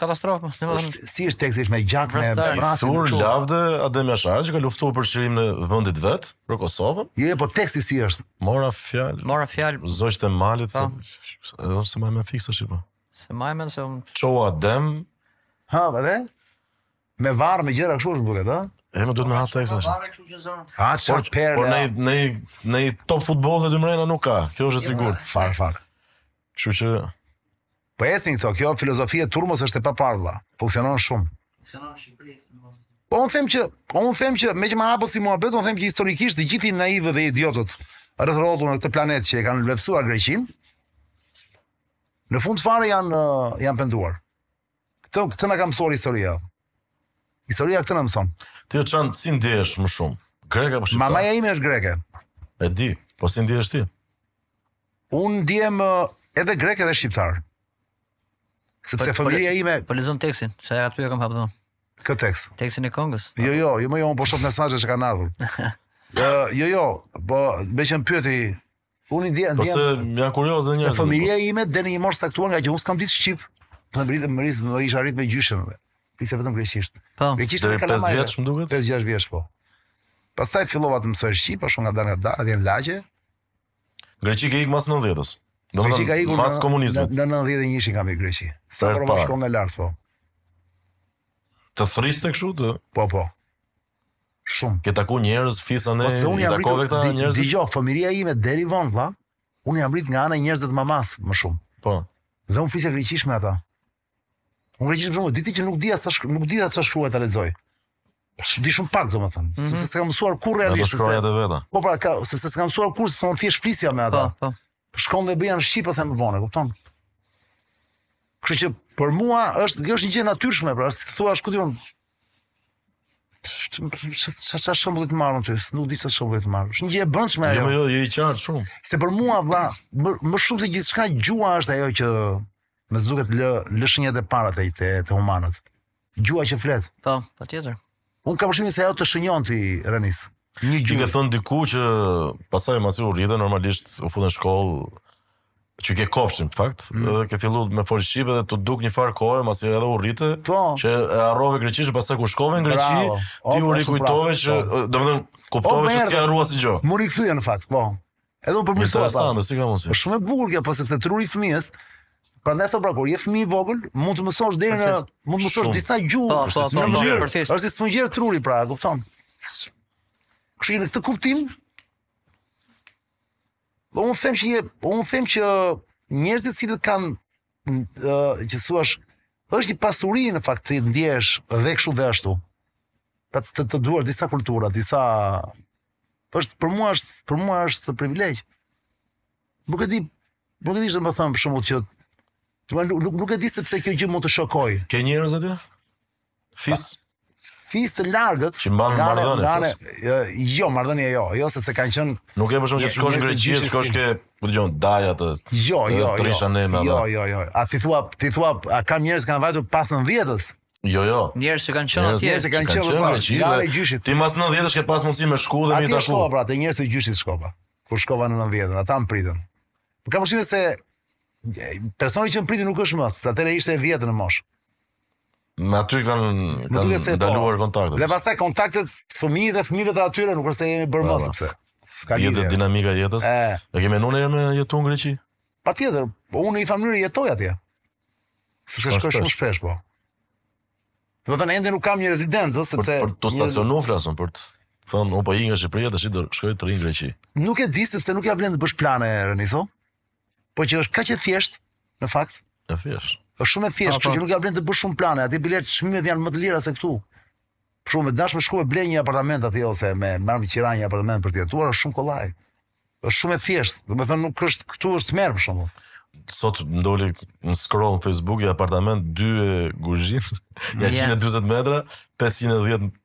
katastrofë, me thënë. Si, si është teksti është me gjak me vrasje. S'u lavdu Adem Jashar që ka luftuar për çlirimin e vendit vet, për Kosovën. Jo, jo, po teksti si është? Mora fjalë. Mora fjalë. Zogjtë e malit. Po. Edhe se më më fiksa si po. Se më më se un Ço Adem. Ha, po ore. Me varr me gjëra kështu më duket, ha? E më duhet me hap tekst tash. Ha, çfarë po, perla. Po ne ne ne top futbolli aty mrena nuk ka. Kjo është e sigurt. Fare fare. Kështu që Po ecin këto, kjo filozofia e turmës është e paparë vëlla. Funksionon shumë. Funksionon në Shqipëri, mos. Po un them që, po un them që meqë m'u hap si muhabet, un them që historikisht të gjithë naivët dhe idiotët rreth e rrotull në këtë planet që e kanë nënvlerësuar Greqinë, në fund fare janë janë penduar. Këtë, këtë na ka mësuar historia. Historia këtë na mëson. Ti o çan si ndihesh më shumë? Greka apo shqiptare? Mamaja ime është greke. E di, po si ndihesh ti? Unë ndihem edhe grek edhe shqiptar. Sepse po, po familja ime po lexon tekstin, se aty e kam hapur. Kë tekst? Tekstin e këngës. Jo, jo, jo më jo, po shoh mesazhe që kanë ardhur. Ë, jo, jo, po meqë më pyeti Unë i ndjen, Po se njerëzit. janë kurioze Se fëmijëria ime deri në një moshë të caktuar nga që unë s'kam ditë shqip. Po m'u rrit m'u rrit më isha rrit me gjyshen. dhe. Flisja vetëm greqisht. Po. Greqisht Deri me pesë kalamajve. vjeç, më duket? 5-6 vjeç po. Pastaj fillova të mësoj shqip, ashtu ngadalë ngadalë, dhe në lagje. Greqi ke ik mas 90-s. Greqi kam ikur mas në- komunizmit. Në në 91-shin kam ik Greqi. Sa Herë e parë. shkon nga lart po. Të thriste kështu të Po po. Shumë. Ke taku njerëz fisin e po i takove këta njerëz. Dgjoj, fëmijëria ime deri von vlla, unë jam rrit nga ana e njerëzve të mamas më shumë. Po. Dhe unë flisja greqisht me ata. Unë greqisht shumë, dija që nuk dija as nuk dija as shkruaj ta lexoj. Shumë di shumë pak domethënë, mm -hmm. sepse s'kam mësuar kurrë realisht. Po shkruaj vetë. Po pra, ka, sepse s'kam mësuar kurrë, s'kam unë thjesht flisja me ata. Po, po. Shkon dhe bëjan shqip ose më vonë, kupton? Kështu që për mua është kjo është një gjë e natyrshme, pra, si thua, ku di unë, sa sa shumë të marrën ty, nuk di sa shumë të marrësh. Është një gjë e brendshme ajo. Jo, jo, jo i qartë shumë. Se për mua vlla, më, më shumë se gjithçka gjuha është ajo që më duket lë lë shenjat e para të të, të humanit. Gjuha që flet. Po, patjetër. Unë kam përshtypjen se ajo të shënjon ti Renis. Një gjë. Ti ke thënë diku që pastaj masi u rrite normalisht u fute në shkollë që ke kopshti, në fakt, mm. edhe ke fillu me folë shqip edhe t'u duk një farë kohë, masi edhe u rrite, po. që e harrove greqishten, pastaj kur shkove në Greqi, ti u rikujtove që, po. domethënë, kuptove që s'e ke harru si gjuhë. M'u rikthye në fakt, po. Edhe u përmirësua, pra. Interesant, si ka mundësi. Po shumë e bukur kjo, pastaj po se truri i fëmijës, Prandaj thotë pra kur je fëmijë i vogël, mund të mësosh deri në mund të mësosh disa gjuhë, po, po, po, po, po, është si sfungjer truri pra, kupton? Kështu në këtë kuptim, Po unë them që po unë them që njerëzit të cilët kanë që thua është një pasuri në fakt të ndihesh dhe kështu dhe ashtu. Pra të, të duash disa kultura, disa është për mua është për mua është privilegj. Nuk e di, nuk e di ç'do me thënë për shembull që thua nuk nuk e di sepse kjo gjë mund të shokoj. Ke njerëz aty? Fis fis të largët që mban marrëdhënie. Jo, marrëdhënie jo, jo sepse kanë qenë Nuk e bëshëm që të shkosh në Greqi, të shkosh ke, po dëgjon, daja të. Jo, jo, jo. Trisha ne me. Jo, jo, jo. A ti thua, ti thua, a ka njerëz që kanë vajtur pas 90-s? Jo, jo. Njerëz që kanë qenë atje, njerëz që kanë qenë në Greqi, ana e gjyshit. Ti mas 90-s ke pas mundësi me shku dhe me i taku. Aty shkova pra, te njerëzit e gjyshit shkova. Kur shkova në 90-s, ata më pritën. Po kam përshtypjen se personi që më priti nuk është më, atëherë ishte e vjetër në moshë. Ne aty kanë kanë po. ndaluar po. kontaktet. Dhe pastaj kontaktet fëmijët e fëmijëve të atyre nuk është se jemi parë më sepse. S'ka lidhje. Jetë dinamika e jetës. E, e ke menduar ndonjëherë me jetu në Greqi. Patjetër, po unë njëfarë mënyre jetoj atje. Se shkoj shpesh. shumë shpesh po. Do të thënë ende nuk kam një rezidencë sepse për, për të stacionu një... flasim për të thënë o po iki nga Shqipëria tash do shkoj të rri në Greqi. Nuk e di sepse nuk ja vlen të bësh plane Reni thonë. Po që është kaq e thjeshtë në fakt. E thjeshtë. Është shumë e thjeshtë, kështu që nuk ja vlen të bësh shumë plane. Aty biles çmimet janë më të lira se këtu. Për shembull të dash me shku me ble një apartament aty ose me marrë me qira një apartament për të jetuar, është shumë kollaj. Është shumë e thjeshtë. Domethënë nuk është këtu është tmerr për shembull. Sot më doli në scroll në Facebook një apartament dy e guzhinë, 140 metra, 510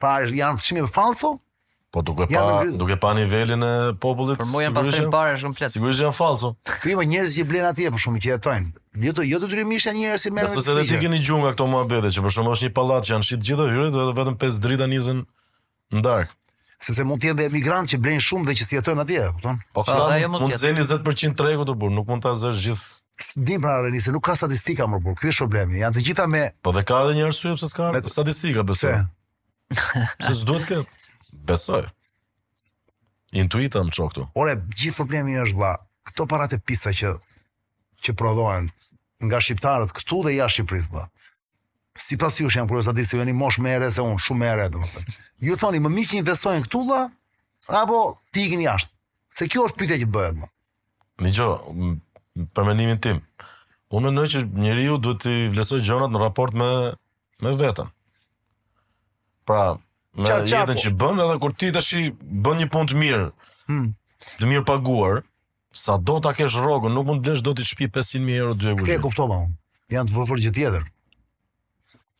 Pra janë çmime falso? Po duke pa ja, duke pa nivelin e popullit. Për mua janë pastrim parash, është komplet. Sigurisht janë falso. Ka njerëz që blejnë atje për shembull që jetojnë. Jo de jo detyrimisht janë njerëz që merren. Se edhe ti ke dëgju nga këto muhabete që për shembull është një pallat që janë shit gjithë hyrjet dhe vetëm pesë drita ndizen n'darkë. Sepse mund të jenë emigrantë që blejnë shumë dhe që s' jetojnë atje, kupton? Po këta mund të zënë 20% t'tregut o burrë, nuk mund ta zësh gjithë S'di pra Reni se nuk ka statistika mo burrë. Ky është problemi. Janë të gjitha me Po dhe ka edhe një arsye pse s'ka Me- statistika besoj. pse? Se s'duhet të ketë. Besoj. Intuita më çon këtu. Ore, gjithë problemi është vlla, këto parat e pista që që prodhohen nga shqiptarët këtu dhe jashtë Shqipërisë vlla. Sipas jush se jam kurioz ta di se ju jeni moshë më e re se unë, shumë më e re domethënë. Ju thoni më mirë t'i investojnë këtu vlla apo të ikin jashtë. Se kjo është pyetja që bëhet mo. Dëgjo, për mendimin tim, unë mendoj që njeriu duhet të vlerësojë gjërat në raport me me veten. Pra, me Qartë, jetën po. që bën edhe kur ti tash bën një punë të mirë. Hmm. Të mirë paguar, sado ta kesh rrogën, nuk mund të blesh dot ti shtëpi 500.000 euro dy e guzhinë. Po e kuptova unë. Unë të pyeta për gjë tjetër.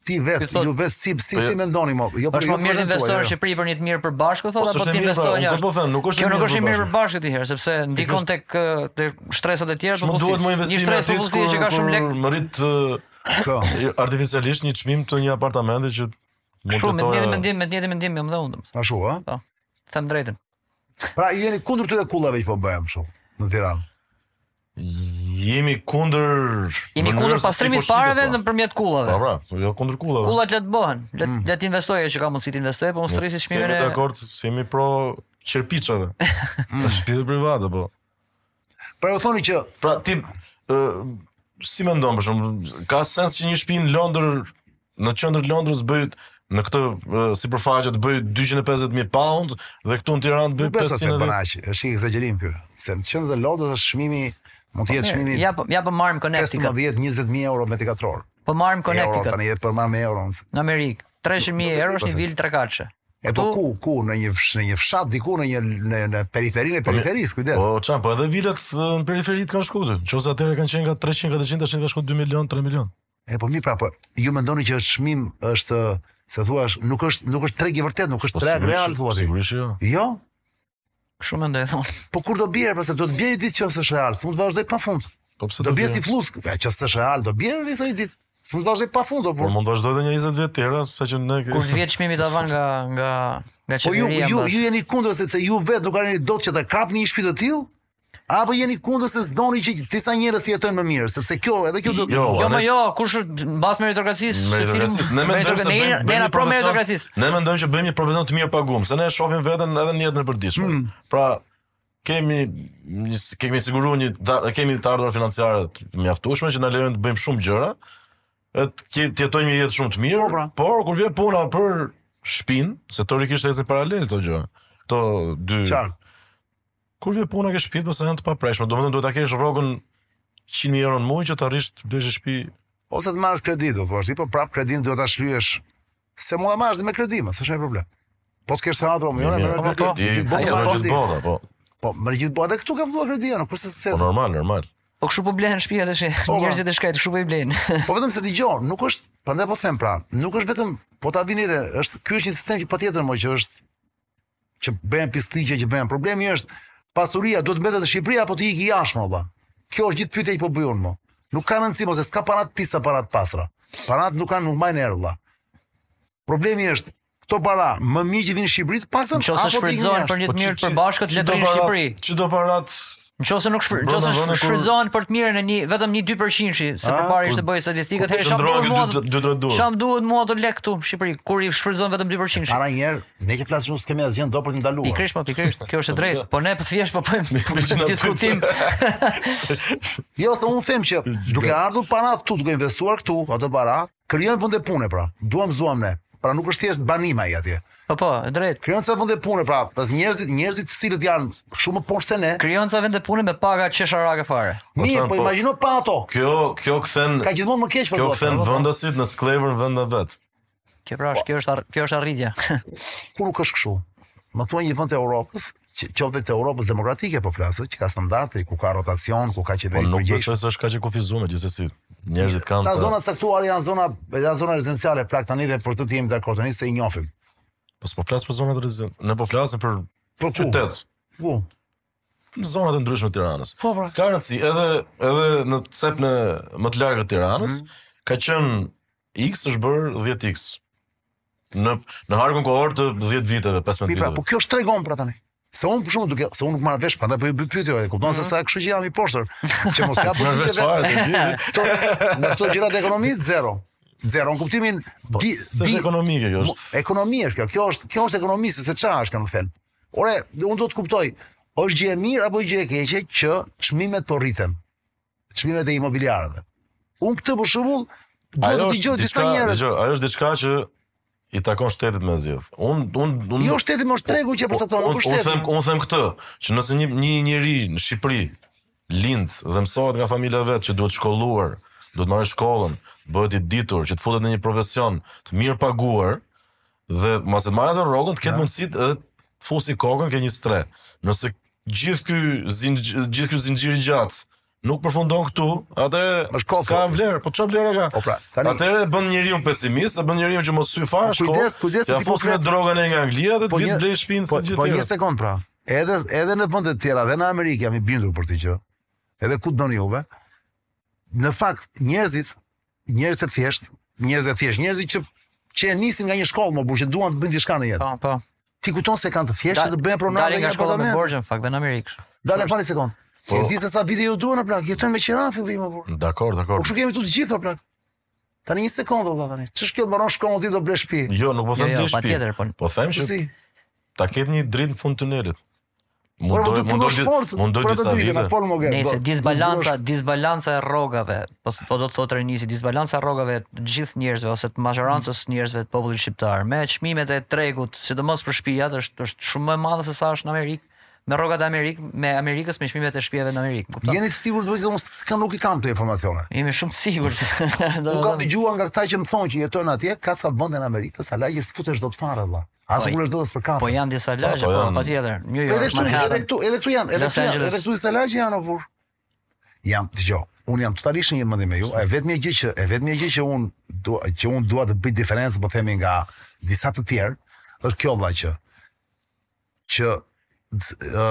Ti vetë, thot, ju vetë si si po si jo. mendoni mo? Jo, po jo. Është mirë të investosh në Shqipëri për një të mirë të përbashkët, domethënë apo t'i investosh jashtë. Po them, nuk është mirë. Kjo nuk është e mirë e përbashkët njëherë, sepse ndikon tek tek shtresat e tjera të popullsisë. Duhet më investime. Një shtresë popullsie që ka shumë lek. Me rrit kaq artificialisht një çmim të një apartamenti që mund të thonë. Me mendim, me të njëjtin mendim jam dhe unë. Ashtu, ha? Po. T'them t'drejtën. Pra jeni kundër këtyre kullave që po bëjmë kështu në Tiranë. Jemi kundër Jemi mënyrës kundër se si pastrimit po të shitet, parave pra. nëpërmjet Po kullave. pra, po jo kundër kullave. Kullat le të bëhen, le Mm. le të investojë ai që ka mundësi të investojë, po mos Ne rrisë çmimin jemi dakord, se jemi pro qerpiçave. Te shpitë private, po. Pra ju thoni që Pra ti ë, si mendon për shembull, ka sens që një shtëpi në Londër në qendër të Londrës bëj në këtë sipërfaqe të bëj 250.000 pound dhe këtu në Tiranë të bëj 500. Nuk se bën aq, është një ekzagjerim ky. Se në qendër të Londrës është çmimi mund të jetë çmimi. Ja po ja po marrim Connecticut. 15-20.000 euro metri katror. Po marrim Connecticut. Euro tani jetë për marrë me euro. Në Amerikë, 300.000 euro është një vilë trekatëshe. E po ku, ku, në një, në një fshat, diku në një, në, në periferinë e po, periferisë, kujdes. Po, qa, po edhe vilat në periferi të kanë shkuar, qoftë se atëherë kanë qenë nga 300, 400, 400, kanë shkuar 2 milion, 3 milion. E po mi pra, po, ju mendoni që është çmim, është se thua, nuk është nuk është treg i vërtetë, nuk është po, treg real thua ti. Sigurisht jo. Jo. Kështu mendoj them. Po kur do bjerë, pse do të bjerë ditë që është real, s'mund të vazhdojë pa fund. Po pse do bjerë si flluskë, ja që është real, do bjerë në një ditë. S'mund të vazhdojë pa fund, por mund të vazhdojë edhe një 20 vjet tjera, sa që ne Kur të vihet çmimi tavan nga nga nga qeveria. Po ju ju ju jeni kundër sepse ju vetë nuk kanë dot që ta kapni një shtëpi të tillë. Apo jeni kundër se s'doni që disa njerëz jetojnë më mirë, sepse kjo edhe kjo do të Jo, jo, jo, kush mbas meritokracisë? Meritokracisë, ne mendojmë se ne jemi pro meritokracisë. Ne mendojmë që bëjmë një profesion të mirëpaguar, se ne e shohim veten edhe në jetën e përditshme. Mm. Pra, kemi kemi siguruar një kemi të ardhura financiare të mjaftueshme që na lejojnë të bëjmë shumë gjëra. Edhe të jetojmë një jetë shumë të mirë, po, pra. por kur vjen puna për shpinë, se teorikisht është paralel këto gjëra. Këto dy Qartë Kur vjen puna ke shtëpi ose janë të paprekshme, domethënë duhet ta kesh rrogën 100 mijë euro në muaj që të arrish të blesh shtëpi ose të marrësh kredi, do thua, ti po prap kredinë duhet ta shlyesh se mund ta marrësh me kredi, mos është një problem. Po të kesh sallata më jo, më po, po, ti po të marrësh gjithë bota, po. Po, më gjithë bota këtu ka qëlluar kredi, nuk kurse se. Po normal, normal. Po kështu po blehen shtëpiat tash, po, po. njerëzit e shkretë, kështu po i blejnë. Po vetëm se dëgjo, nuk është, prandaj po them pra, nuk është vetëm po ta vini re, është ky është një sistem që patjetër më që është që bën pisllëqe që bën. Problemi është pasuria do të mbetet në Shqipëri apo të ikë jashtë mo vëlla. Kjo është gjithë pyetja që po bëj unë mo. Nuk ka rëndësi mos e s'ka para të pista para të pastra. Paratë nuk kanë nuk mbajnë erë vëlla. Problemi është këto para më mirë që vinë në Shqipëri të paktën apo të ikin jashtë. Nëse shfrytëzohen për një të mirë të përbashkët le të vijnë në Shqipëri. Çdo para Nëse nuk shfrytëzohen, nëse shfrytëzohen për të mirën e një vetëm një 2%-shi, se ah, përpara ishte bërë statistika, atëherë ça më duhet mua. Ça më duhet mua ato lek këtu në Shqipëri, kur i shfrytëzon vetëm 2%-shi. Para një herë, ne që flasim s'kemi asgjë në dorë për të ndaluar. Pikërisht, po pikërisht, kjo është e drejtë. Po ne po thjesht po bëjmë një diskutim. Jo, se unë them që duke ardhur para këtu, duke investuar këtu, ato para, Krijon vende pune pra. Duam s'duam ne. Pra nuk është thjesht banim ai atje. Po po, e drejtë. Krijon ca vende pune pra, as njerëzit, njerëzit të cilët janë shumë më poshtë se ne. Krijon ca vende pune me paga qesharake fare. Po Mirë, po, po imagjino pa ato. Kjo, kjo kthen Ka gjithmonë më keq për Kjo kthen vendasit në skllevër në vendin e vet. Kjo pra, po. kjo është kjo është arritja. Ku nuk është kështu. Më thuaj një vend të Europës, që qoftë të Europës demokratike po flasë, që ka standarde, ku ka rotacion, ku ka qeveri po, të gjithë. Po nuk besoj se është kaq e kufizuar gjithsesi. Njerëzit kanë ca zona të caktuara janë zona janë zona rezidenciale pra tani dhe për të të jemi dakord tani se i njohim. Po s'po flas për zonat rezidenciale, ne po flasim për për qytet. Ku? Në zonat e ndryshme të Tiranës. Po, pra. S'ka rëndësi, edhe edhe në cepin më të largët të Tiranës, mm -hmm. ka qenë X është bërë 10X. Në në harkun kohor të 10 viteve, 15 viteve. Po kjo është tregon pra tani. Se unë për shumë duke, se unë nuk marr vesh, prandaj po ju bëj pyetje, e kupton se mhm. sa kështu që jam i poshtër, që mos marr vesh fare te. Në këto gjëra të ekonomisë zero. Zero në kuptimin po, di, di ekonomike kjo është. Ekonomi është kjo, kjo është kjo është ekonomisë se çfarë është kanë thënë. Ore, unë dua të kuptoj, është gjë e mirë apo gjë e keqe që çmimet po rriten. çmimet e imobiliareve. Unë këtë për shembull dua të dëgjoj disa njerëz. Ajo është diçka që i takon shtetit me zgjidh. Un un un Jo shteti mo është tregu që po thonë, nuk është shteti. Un them un them këtë, që nëse një një njeri në Shqipëri lind dhe mësohet nga familja vet që duhet të shkollohet, duhet të marri shkollën, bëhet i ditur që të futet në një profesion të mirë paguar, Dhe masi e merr atë rrogën, të ketë ja. mundësi të fusi kokën ke një strehë. Nëse gjithë ky zinxhir, gjithë ky zinxhir i gjatë nuk përfundon këtu, atëherë ç'ka vlerë, po çfarë vlere ka? Po pra, tani atëherë bën njeriu pesimist, e bën njeriu që mos sy fash. Po kujdes, kujdes ti po flet rrogën nga Anglia dhe po të vit blej shpinë po, si gjithë. Po një sekond pra. Edhe edhe në vende të tjera, edhe në Amerikë jam i bindur për këtë gjë. Edhe ku doni juve. Në fakt, njerëzit Njerëz të thjeshtë, njerëz të thjeshtë, njerëz që që e nisin nga një shkollë mor burrë, duan të bëjnë diçka në jetë. Po, po. Ti kujton se e kanë të thjeshtë të bëjnë pronë dalin nga shkolla me borxhe në fakt në Amerikë. Dale një sekond. Po. Ti e di sa vite u duhen o plak, jetojnë me qira në fillim apo. Dakor, dakor. Po ç'i kemi këtu të gjitha plak. Tani një sekond valla tani. Ç'është kjo mbaron shkollën ti do blesh shtëpi? Jo, nuk po them jo, jo, shtëpi. Patjetër, po. Po them që ta ketë një dritë në fund tunelit. Mundoj, mundoj, mundoj disa vite. Nëse disbalanca, disbalanca e rrogave, po po do të thotë Renisi, disbalanca e rrogave të gjithë njerëzve ose të mazhorancës mm. njerëzve të popullit shqiptar me çmimet e tregut, sidomos për shtëpiat, është është shumë më e madhe se sa është në Amerikë me rrogat e Amerikë, me Amerikës me çmimet e shtëpive në Amerikë. Kupton? Jeni të sigurt vetë se unë s'kam nuk i kam këto informacione. Jemi shumë të sigurt. Unë kam dëgjuar nga këta që më thonë që jetojnë atje, ka ca vende në Amerikë, ca lagje s'futesh dot fare valla. As po, ulesh dot as për kafe. Po janë disa lagje, po, po, po patjetër. Një jo, edhe këtu, edhe këtu, edhe këtu janë, edhe këtu janë, edhe këtu disa lagje janë apo. Jam, dëgjoj. Unë jam totalisht në një mendje me ju. E vetmja gjë që e vetmja gjë që un do që un dua të bëj diferencë, po themi nga disa të tjerë, është kjo vëlla që që ë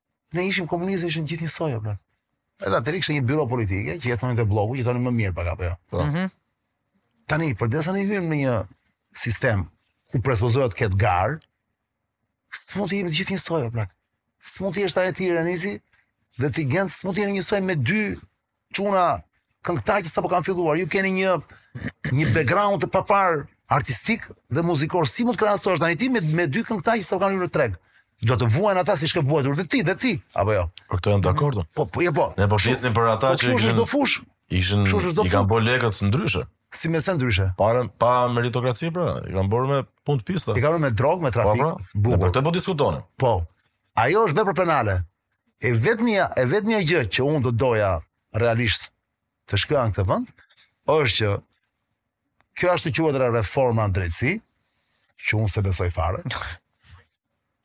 Ne ishim komunizëm, ishim gjithë njësoj, apo. Edhe atëherë kishte një byro politike që jetonin te blloku, jetonin më mirë pak apo jo. Po. Mhm. Tani përderisa ne hyjmë në një sistem ku presupozohet të ketë garë, s'mund të jemi të gjithë njësoj, apo. S'mund të jesh ti artist dhe ti Gent s'mund të jeni njësoj me dy Çuna, këngëtar që sapo kanë filluar, ju keni një një background të papar artistik dhe muzikor, si mund të krahasosh tani ti me, me dy këngëtar që sapo kanë hyrë në treg? Do të vuajnë ata siç ke vuajtur dhe ti, dhe ti, apo jo? Për këtë jam dakord. Po, po, jo, po. Ne po flisnim për ata po, që ishin do fush. Ishin i kanë bërë lekët ndryshe. Si me thënë ndryshe? Pa pa meritokraci pra, i kanë bërë me punë të pista. I kanë bërë me drogë, me po, trafik. Po, pra, për këtë po diskutonim. Po. Ajo është vepër penale. E vetmja, e vetmja gjë që unë do doja realisht të shikoja në këtë vend është që kjo ashtuquajtura reforma në drejtësi, që unë s'e besoj fare.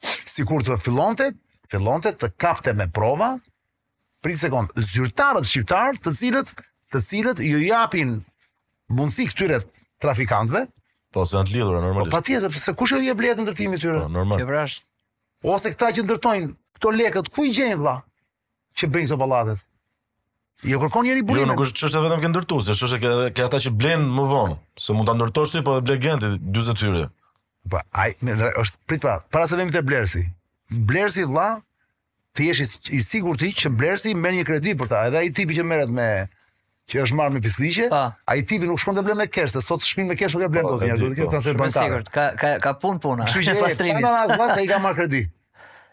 Sikur të fillonte, fillonte të kapte me prova prit sekond, zyrtarët shqiptarë të cilët të cilët ju japin mundësi këtyre trafikantëve Po se janë të lidhura Po normalisht. patjetër, se kush e jep lejen e ndërtimit tyre? Po normal. Që vrash Ose këta që ndërtojnë këto lekët, ku i gjejnë vëlla? Që bëjnë këto pallatet. Jo kërkon njeri burim. Jo, nuk është çështja vetëm ke ndërtuesi, është çështja ke ke ata që blejnë më vonë, se mund ta ndërtosh ti po e ble Genti 40 hyrje. Po ai është prit pa, para se vemi te blersi. Blersi vëlla, ti je i sigurt ti që blersi merr një kredi për ta, edhe ai tipi që merret me që është marrë me pislliqe, po. ai tipi nuk shkon të blejë me kesh, se sot shpinë me kesh nuk e blen po, dot njeri, do të ketë transfer po. bankar. Sigurt, ka ka ka pun puna. Kështu që pastrimi. Po, po, po, ai ka marrë kredi.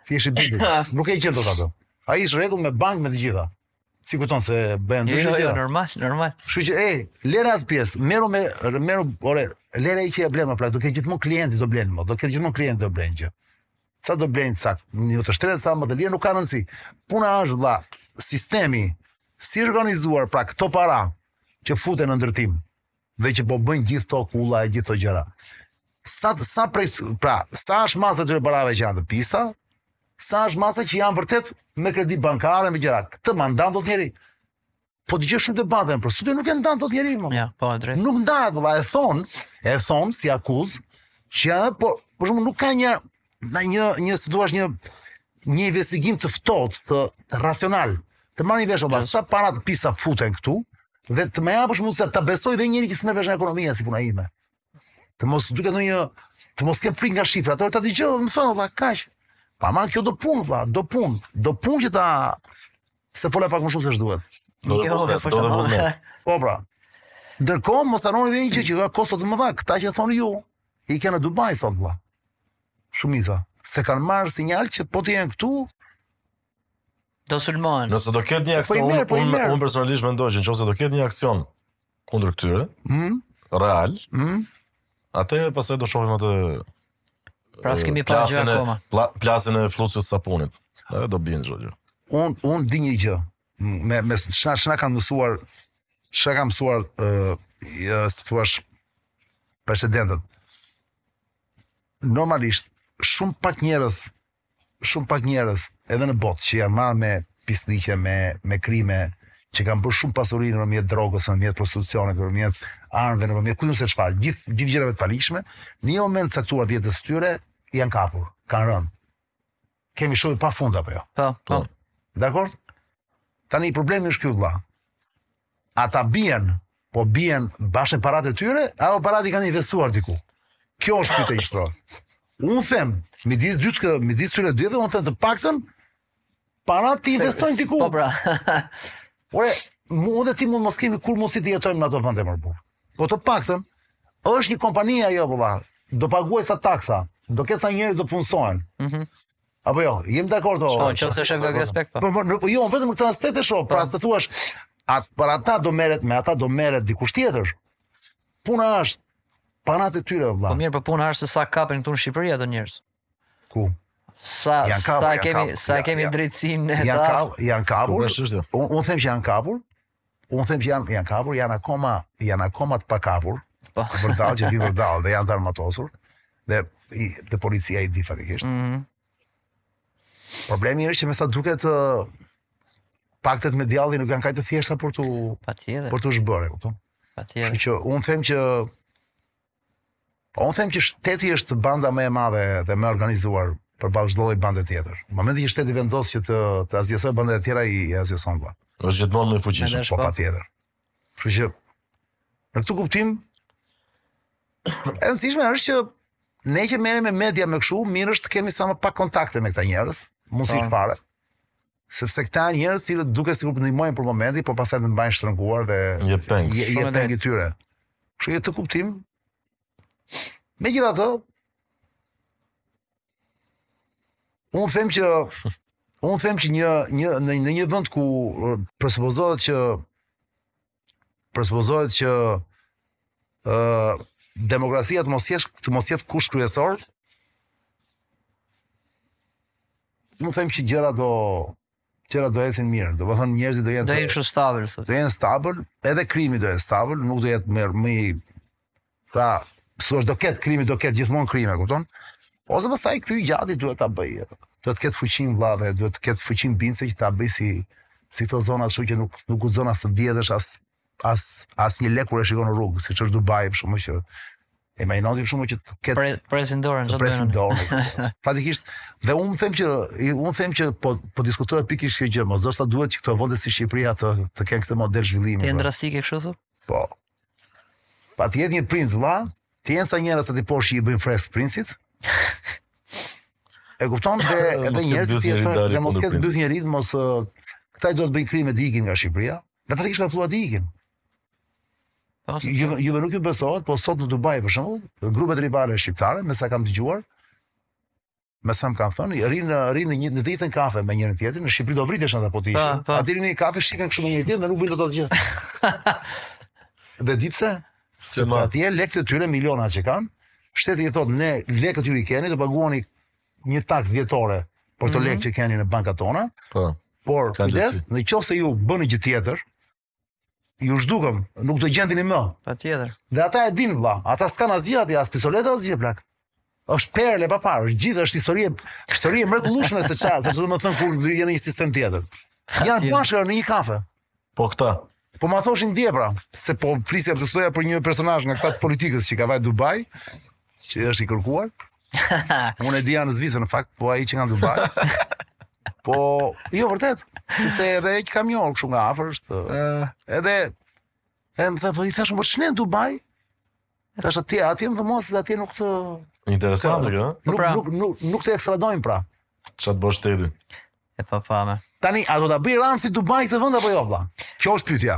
Ti je bitur. Nuk e gjen dot atë. Ai është rregull me bankë me të gjitha. Si kujton se bëhen jo, jo, jo, normal, normal. Kështu që ej, lëre atë pjesë, merru me merru, ore, lëre atë që e blen më pra, do të ketë gjithmonë klienti do blen më, do të ketë gjithmonë klienti do blen gjë. Sa do blejnë sa, më të shtrenjtë sa më të lirë nuk ka rëndësi. Puna është vëlla, sistemi si është organizuar pra këto para që futen në ndërtim dhe që po bëjnë gjithë këto kulla e gjithë këto gjëra. Sa sa prej pra, sa është masa e parave që janë të pista, sa është masa që janë vërtet me kredi bankare me gjëra. Këtë ma ndan dot njeri. Po dëgjoj shumë debate nëpër studio nuk e ndan dot njeri më. Ja, po e drejtë. Nuk ndahet vëlla, e thonë, e thonë si akuzë, që ja, po për shembull nuk ka një na një një si thua një një investigim të ftohtë, të, të racional. Të marrim vesh vëlla, sa para të pista futen këtu, dhe të më japësh mundësi ta besoj dhe njeri që s'merr vesh nga ekonomia si puna ime. Të mos, duke në një, të mos kem frikë nga shifrat, ore ti dëgjo, më thonë vëlla kaq. Pa marr kjo do punë vëlla, do punë, do punë që ta se fola pak më shumë se ç'duhet. Do të thotë, do të thotë. Po pra. Ndërkohë mos harroni vetëm një gjë që ka kosto të mëdha, këta që thoni ju, i kanë në Dubai sot vëlla. Shumica se kanë marrë sinjal që po të jenë këtu, do sulmohen. Nëse do ketë një po aksion, unë po unë un personalisht mendoj që nëse do ketë një aksion kundër këtyre, ëh, mm? real, ëh, mm? atëherë pastaj do shohim atë Pra s'kemi pa gjë akoma. Pla, plasjen e flluskës së sapunit. Edhe do bjerë çdo gjë. Un un di një gjë. Me me ç'na ç'na kanë mësuar ç'na kanë mësuar ë uh, si thua precedentët. Normalisht shumë pak njerëz shumë pak njerëz edhe në botë që janë marrë me pisllëqe, me me krime, që kanë bërë shumë pasuri nëpërmjet drogës, nëpërmjet prostitucionit, nëpërmjet armëve, nëpërmjet ku di un se çfarë, gjithë gjithë gjërave të paligjshme, në një moment të caktuar të jetës së tyre janë kapur, kanë rënë. Kemi shembuj pa fund apo jo? Po, po. Dakor? Tani problemi është ky vëlla. ata bien, po bien bashkë me paratë e tyre, apo paratë i kanë investuar diku. Kjo është pyetja që shtrohet. Unë them, midis dy çka, midis tyre dyve, unë them të paktën paratë t'i investojnë diku. Po pra. Ore, mund edhe ti mund mos kemi kurrë mundsi të jetojmë në ato vende mor burrë. Po të paktën është një kompani ajo vëlla, do paguajë ca taksa, do ketë ca njerëz do punësohen. Mhm. Mm Apo jo, jemi dakord o. Po, nëse shef nga ai aspekt po. Po, po, po jo, vetëm këtë aspekt e shoh, pra po. se thua, at për ata do merret me ata do merret dikush tjetër. Puna është paratë e tyre vëlla. Po mirë, po puna është se sa kapen këtu në Shqipëri ato njerëz. Ku? Sa sa kemi sa kemi drejtësinë ne. Janë kapur, janë kapur. Unë them që janë kapur. Unë them që janë janë kapur, janë akoma janë akoma të pakapur. Po. Vërdallë që vijnë vërdallë dhe janë të armatosur dhe i të policia i di faktikisht. Mm -hmm. Problemi është që me sa duket paktet me djallin nuk janë kaq të thjeshta për t'u për t'u zhbërë, e kupton? Patjetër. Kështu që unë them që Po unë them që shteti është banda më e madhe dhe më e organizuar përballë çdo lloj bande tjetër. Në momentin që shteti vendos që të të asgjësojë bandat e tjera i asgjëson vëlla. Është gjithmonë më i fuqishëm, po, po patjetër. Kështu që në këtë kuptim e rëndësishme është që ne që merrem me media me kështu, mirë është të kemi sa më pak kontakte me këta njerëz, mundësisht, po, fare. sepse këta janë njerëz të cilët duket sikur të ndihmojnë për momentin, por pastaj të mbajnë shtrënguar dhe je peng, je, je peng i tyre. Kështu që në këtë kuptim. Megjithatë, unë them që unë them që një një në, në një vend ku presupozohet që presupozohet që ë uh, demokracia të mos jesh të mos jetë kusht kryesor. Nuk them që gjëra do gjëra do ecin mirë. Domethënë njerëzit do jenë do jenë kështu stabil thotë. Do jenë stabil, edhe krimi do jetë stabil, nuk do jetë më më Pra, kështu është do ketë krimi, do ketë gjithmonë krime, kupton? Ose pastaj ky gjë ati duhet ta bëjë. Do të ketë fuqinë vlla, duhet të ketë fuqinë bindëse që ta bëj si si këto zona ashtu që nuk nuk guxon as të vjedhësh as as as një lek kur e shikon në rrugë, siç është Dubai për shkakun që e më noti për shkakun që të ta presin dorën çfarë presin dorën. Faktikisht dhe unë them që unë them që po po diskutohet pikërisht kjo gjë, mos ndoshta duhet që këto vende si Shqipëria të të kenë këtë model zhvillimi. Ti drastike kështu thua? Po. Pa të jetë një princ vlla, të jenë ca njerëz aty poshtë që i bëjnë fresk princit. E kupton dhe edhe njerëzit që jetojnë dhe mos ketë dytë njerëzit mos këta do të bëjnë krime të ikin nga Shqipëria. Në fakt kisha thua të ikin. Po, juve nuk ju besohet, po sot në Dubai për shembull, grupet rivale shqiptare, me sa kam dëgjuar, me sa më kanë thënë, rrinë rrinë gjithë ditën kafe me njërin tjetrin, në Shqipëri do vriteshin ata po t'i. Po, po. Atje rrinë kafe shikohen kështu me njërin tjetrin dhe nuk bëjnë dot asgjë. dhe di pse? Se ma atje lekët e tyre miliona që kanë, shteti i thotë ne lekët ju i keni, do paguani një taksë vjetore për këto mm -hmm. lekë që keni në bankat tona. Po. Por kujdes, në qoftë se ju bëni gjë tjetër, Ju zhdukim, nuk do gjendeni më. Patjetër. Dhe ata e dinë, vlla. Ata s'kan asgjë aty, as pistoleta asgjë plak. Është perlë e paparë, gjithë është histori e histori e mrekullueshme se çfarë, do me thënë kur jeni në një sistem tjetër. Janë bashkë në një kafe. Po këta. Po ma thoshin dje pra, se po flisja thoja për një personazh nga këta të politikës që ka vajt në Dubai, që është i kërkuar. Unë e dija në Zvicër në fakt, po ai qenka Dubai. Po, jo vërtet, sepse edhe e kam njohur kështu nga afër është. Uh, edhe e më tha po i thashë më shnen në Dubai. E thashë atje, atje më thëmos se atje nuk të interesante kjo. Po nuk, pra. nuk nuk nuk të ekstradojnë pra. Ça të bësh tedi? E pa fame. Tani a do ta bëjë Rama si Dubai këtë vend apo jo vëlla? Kjo është pyetja.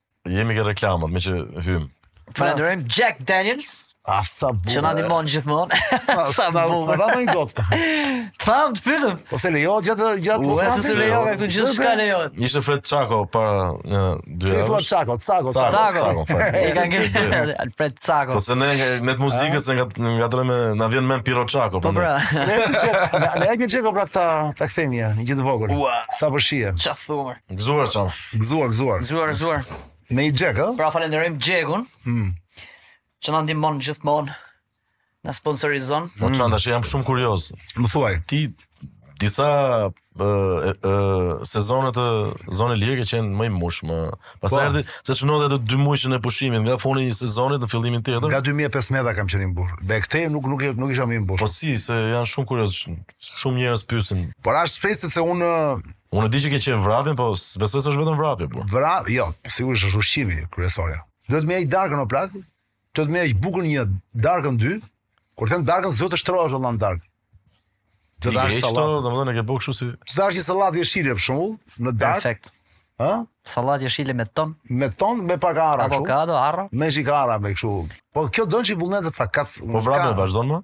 Jemi ke reklamat, meqë hymë. Falenderojmë Jack Daniels. Ah, sa bukur. Që na ndihmon gjithmonë. Sa bukur. Sa më kot. Thamë të pyesim. Po s'e lejon gjatë gjatë mos ka. S'e lejon këtu gjithçka lejohet. Ishte Fred Çako para një dy javësh. Si thua Çako, Çako, Çako. E ka ngel Alfred Çako. Po se ne me muzikën se nga nga drejme na vjen në mend Piro Çako. Po, po pra. Ne ne e kemi çeko pra këta ta kthemi ja, gjithë vogël. Sa po shije. Çfarë thua? Gëzuar çam. Gëzuar, gëzuar. Gëzuar, gëzuar. Me i Jack, ë? Pra falenderojmë Jackun. Mm. Që na ndihmon gjithmonë. Na sponsorizon. Po unë tash jam shumë kurioz. Më thuaj. Ti disa ë ë sezone të Zonës së Lirë që ishe më i mbushur. Pastaj po. erdhi se ç'ndodhi atë dymuajshin e pushimit nga funi i sezonit në fillimin tjetër. Nga 2015 kam qenë i mbushur. Dhe këtë nuk nuk nuk isha më i mbushur. Po si, se janë shumë kurioz, shumë njerëz pyesin. Po aq shpejt sepse unë Unë e di që ka qenë vrapi, po s'besoj se është vetëm vrapi, po. Vrapi, jo, sigurisht është ushqimi kryesorja. Do të mënjanosh darkën o plak, do të mënjanosh bukën një, darkën dy. Kur them darkën s'do të shtrohesh vëlla në darkë. Do të hash sallatë. Domethënë e ke bërë kështu si. Do të hash një sallatë jeshile për shembull, në darkë. Perfekt. Ë? Sallatë jeshile me ton. Me ton me pak arra kështu. Avokado, arra. Me çikërrima me kështu. Po kjo do një vullnet të fortë. Po vrapin e vazhdon më?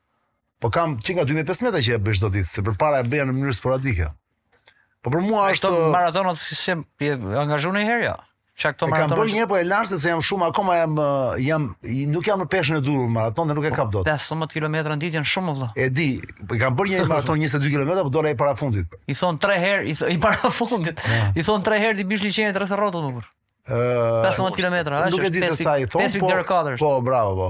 Po kam që nga 2015 që e bëj çdo ditë, se përpara e bëja në mënyrë sporadike. Po për mua është Këto maratonat se ti je angazhuar një herë ja. Çka këto maratonat? Kam bërë një po e lashë sepse jam shumë akoma jam jam nuk jam në peshën e duhur për maratonë dhe nuk e po, kap dot. 15 kilometra në ditë janë shumë vëlla. E di, po kam bërë një maratonë 22 kilometra, po dola i parafundit. I thonë 3 herë, i, i parafundit. I thonë 3 herë t'i biesh liqenit rreth e rrotull more burrë. 15 kilometra, ashtu. Nuk e di se sa i thonë. 5.4. Po, po, bravo, po.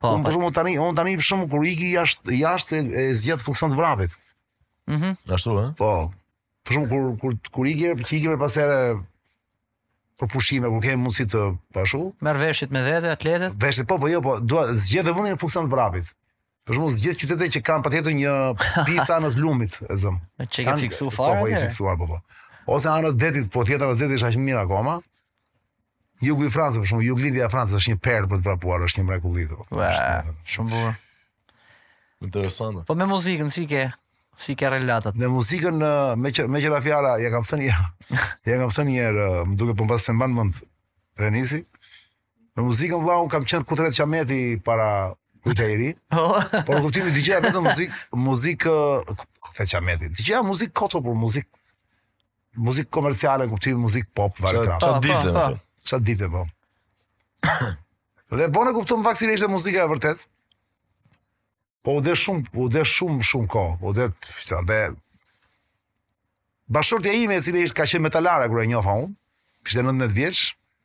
Po, unë po. për shembull tani, unë tani për shembull kur iki jashtë jashtë e, e zgjedh në funksion të vrapit. Mhm. Ashtu, ë? Po. Për shembull kur kur kur iki për iki për të bërë pushime, kur kem mundësi të pushoj, Merr veshit me vete, atletet. vesh po po jo, po dua të zgjedh vendin në funksion të vrapit. Për shembull zgjedh qytete që kanë patjetër një pistë anës lumit, e zëmë. Qenke Kanë- fiksu Po, fare. po, i atëherë. fiksuar, po, po. Ose anës detit, po të jetë anës detit është më mirë akoma. Jugu i Francës, për shembull, juglindja e Francës është një perlë për të vrapuar, është një mrekulli. Shumë bukur. Interesante. Po me muzikën, si ke? Si ke relatat? Me muzikën, me, që, meqë ra fjala, ia kam thënë një herë, ia kam thënë një herë, më duket po mbase s'e mban mend, Renisit, me muzikën vla, unë kam qenë kudret kiameti para kur isha i ri, oh. por në kuptimin, dëgjoja vetëm muzikë, muzikë, kudret kiameti, dëgjoja muzikë koti, por muzikë, Muzikë komerciale në kuptimin muzikë pop, varet rrafë. Ça dilte, po, po. Ça dilte, po. Dhe vonë e kuptova pak cila ishte muzika e vërtetë. Po u desh shumë, u desh shumë, shumë kohë. U desh, qëta, dhe... Bashkëshortja ime e cila ishte ka qenë metalare kur e njofa unë, ishte 19 vjeçe,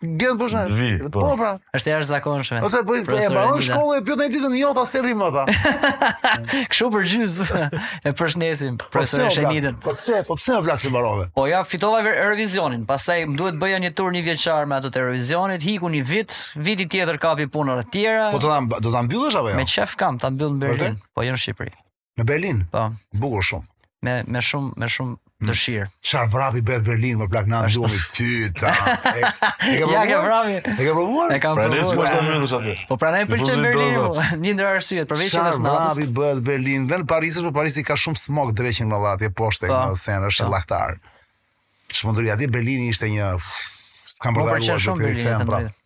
Gjen po shaj. Dvi, po. Po pra. Është e jashtëzakonshme. Ose po e Profesor mbaron Elida. shkollën e pyeta atë ditë jo tha e lashë më tha. Kështu përgjysmë. E përshëndesim Po pse profesorin o plak? Shenidën. Po pse, po pse o plak s'e mbarove? Po ja fitova Euro- Eurovisionin, pastaj m'u desh të bëja një tur njëvjeçar me ato të Eurovisionit, iku një vit, viti tjetër kapa punët e tjera. Po do ta mba- do ta mbyllësh apo jo? Me qejf kam ta mbyll në Berlin, Vërtet? po jo në Shqipëri. Në Berlin. Po. Bukur shumë. Me me shumë me shumë mm. dëshirë. Çfarë vrapi bëhet Berlin o plak anës lumit ty ta. Ja ke vrapi. E ke provuar? E kam pra, provuar. Pra nesër do të aty. Po prandaj pëlqen Berlin. Një ndër arsyet për veshjen e natës. Çfarë vrapi bëhet Berlin? Dhe në Paris është, po Parisi ka shumë smog dreqin po atje poshtë po. në Senë është po. llahtar. Çmenduri atje Berlini ishte një s'kam për të harruar do të rikthehem pra. prapë.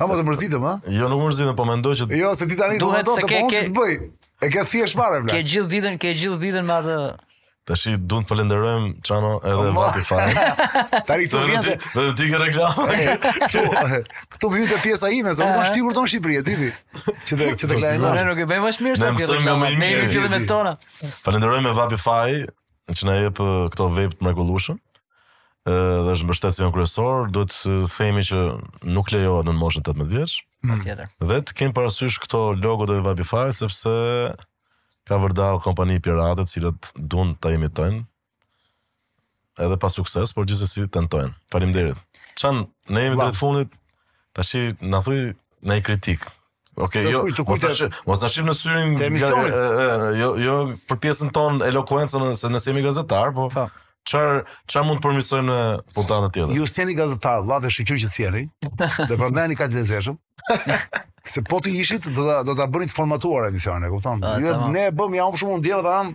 A mos e mërzitëm, a? Jo, nuk mërzitëm, po mendoj që Jo, se ti tani do të thotë po unë bëj. E ke thjesht marrë vla. Ke gjithë ditën, ke gjithë ditën me atë Tashi duam të falenderojmë Çano edhe oh, Vapify. Tani këtu vjen se do të dikë reklama. Këtu këtu vjen të pjesa ime, se unë shtigur ton Shqipëri, e diti. Që të që të lajmë. Ne nuk e bëjmë më mirë se ti. Ne jemi fillim me tona. Falenderojmë Vapify që na jep këto vejp të mrekullueshëm dhe është mbështetësi jonë kryesor, duhet të themi që nuk lejohet nën moshën 18 vjeç. Mm. Tjetër. Dhe të kemi parasysh këto logot e Vapify sepse ka vërdall kompani pirate të cilat duan ta imitojnë edhe pa sukses, por gjithsesi tentojnë. Faleminderit. Çan, ne jemi drejt fundit. Tashi na thuj një kritik. Okej, okay, jo, kujtë, mos ta shif, mos ta shif në syrin e emisionit. Jo, jo për pjesën tonë elokuencën se ne jemi gazetar, po. Pa. Po. Çfar çfarë mund të përmirësojmë në punën tjetër? Ju s'jeni gazetar, vëlla dhe shyqyr që s'jeni, dhe prandaj jeni kaq të lezetshëm. Se po të ishit do ta do ta bëni të formatuar emisionin, e kupton? Ah, ju ne e bëmë jam shumë ndjeva ta am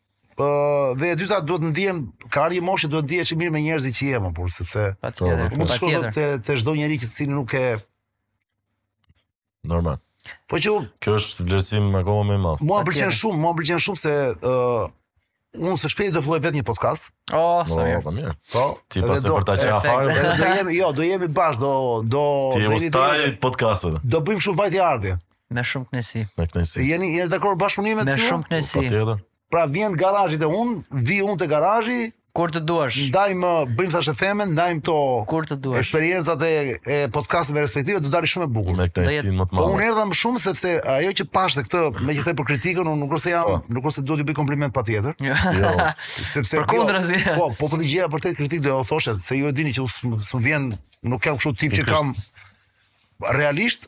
dhe e dyta duhet të ndihem kam një moshë duhet të ndihesh mirë me njerëzit që jemi por sepse patjetër mund të shkosh te te çdo njeri të cilin nuk e normal po që kjo është vlerësim akoma më i madh mua më pëlqen shumë mua më pëlqen shumë se uh, unë së shpejti do filloj vetë një podcast. Oh, sa mirë. Po, mirë. Po, ti pas për ta qenë fare. Do jemi, jo, do jemi bash, do do Ti je ustai podcasteve. Do bëjmë shumë vajtje ardhje. Me shumë kënaqësi. Me kënaqësi. Jeni jeni dakord bashkëpunimet Me shumë kënaqësi. Patjetër. Pra vjen garazhi te unë, vi unë te garazhi, Kur të duash. Ndajmë, bëjmë thashethemen, ndajmë to Kur të duash. eksperiencat e, e podcasteve respektive, do dali shumë e bukur. Me kënaqësinë më të Po unë madhe. erdha më shumë sepse ajo që pashte këtë, megjithëse për kritikën, unë nuk është se jam, Po. nuk është se duhet t'i bëj kompliment patjetër. Jo. Sepse Përkundrazi. jo, Po, po të gjeja për të kritikuar do jua thosha se ju e dini që unë s'm- s'm vjen, nuk kam kështu tip që Pikërisht. kam realisht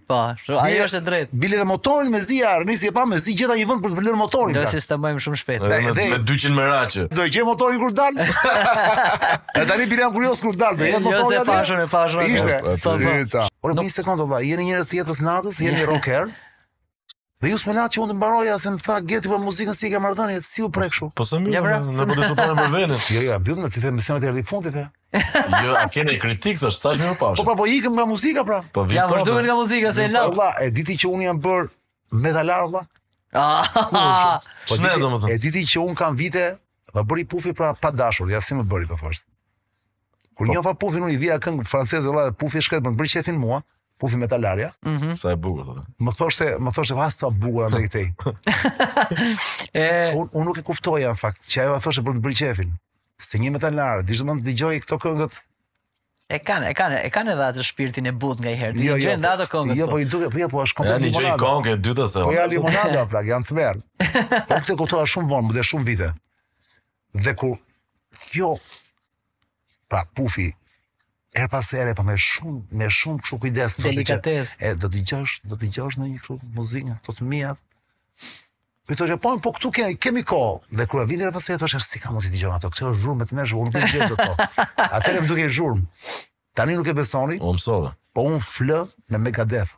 Po, shumë, ai Bile- është e drejtë. Bile dhe motorin me zi, ja, Ernesti e pa me zi gjeta një vend për të vënë motorin. Do pra. sistemojmë shumë shpejt. Edhe me, dhe- me 200 merake. Do e gjej motorin kur dal. e tani bile jam kurioz kur dal, do jetë Jo motori. se atje? fashun e fashun. Ishte. Po, po. Yta. Ore një sekondë valla, jeni njerëz të jetës së natës, jeni rocker. Dhe ju s'më latë që unë të mbaroja se më tha Geti për muzikën si e ke marrëdhënien, si u prek shumë. Po se më vjen, ne po diskutojmë për vendin. Jo, jo, mbyllëm, të gjithë emisionet e erdhi fundit e. Jo, a keni kritikë tash, thashë më pash. Po pra, po ikëm nga muzika pra. Po vjen. Ja, vazhdo nga muzika se e lamë. Valla, e diti që unë jam bër metalar valla. Ah, po ne domethënë. E diti që unë kam vite, ma bëri pufi pra pa dashur, ja si më bëri të thosh. Kur njofa Pufin unë i vija këngë franceze valla dhe Pufi shkret më bënte qefin mua, Pufi metalarja. Mhm. Sa e bukur thotë. Më thoshte, më thoshte ha sa bukur andaj këtej. E Unë unë nuk e kuptoja në fakt, që ajo e thoshte për të bërë qefin. Se një metalar, di çdo mund të dëgjoj këto këngët. e kanë, e kanë, e kanë edhe atë shpirtin e butë nganjëherë. Jo, jo. Dhe ato këngët. Jo, po i duket, po jo, po është Ja komplet një gjë limonada. këngë e dytë se. Po ja limonada plak, janë tmerr. Po këtë kuptova shumë vonë, mbas shumë vite. Dhe kur kjo pra pufi e pastaj erdhi po me shumë me shumë kështu kujdes delikatesë e do dëgjosh do dëgjosh një kështu muzikë këto të miat Për të shëpon, po këtu kemi, kemi ko, dhe kur e vinte pastaj, thosha, si ka mundësi dëgjon ato, kjo është zhurmë të meshë, unë për gjithë të to. Atëherë më dukej zhurmë. Tani nuk e besoni. Unë mësove. Po unë flë me Megadeth.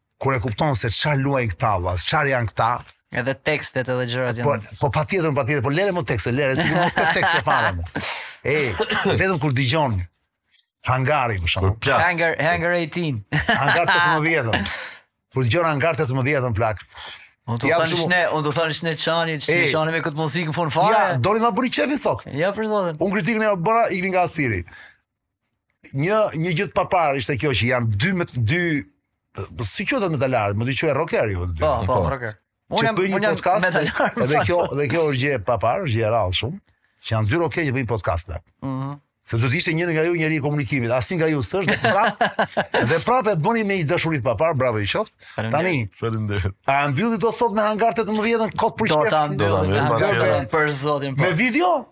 kur e kupton se çfarë luajnë këta valla, çfarë janë këta, Edhe tekstet edhe gjërat po, janë. Po po patjetër, patjetër, po lere më tekstet, lere, sikur mos ketë tekste fare. mo. E, vetëm kur dëgjon Hangari për shembull. Për plas. Hangar, Hangar 18. Hangar 18-ën. Kur dëgjon Hangar 18-ën plak. Unë të Ja, thënë për shembull- shne, unë të thënë shne çani, çne Ej. na çani me këtë muzikë në fund Ja, fare. doni ta bëni qefin sot. Ja për zotin. Unë kritikën e bëra ikni nga Astiri. një një gjë e paparë ishte kjo që janë dy me dy po, si quhet metalarë, më duket quhet rocker ju. Po, po, po, rocker. Unë jam unë jam metalar. Dhe kjo dhe kjo është gjë e paparë, gjë e rrallë shumë, që janë dy rocker që bëjnë podcast. Mhm. Se do të ishte një nga ju njeri i komunikimit, asnjë nga ju s'është dhe prapë. dhe prapë e bëni me një dashuri të papar, bravo ju qoftë. Tani, faleminderit. E mbyllim dot sot me hangar 18-ën kot për shkak të. Do ta mbyllim për zotin po. Me video?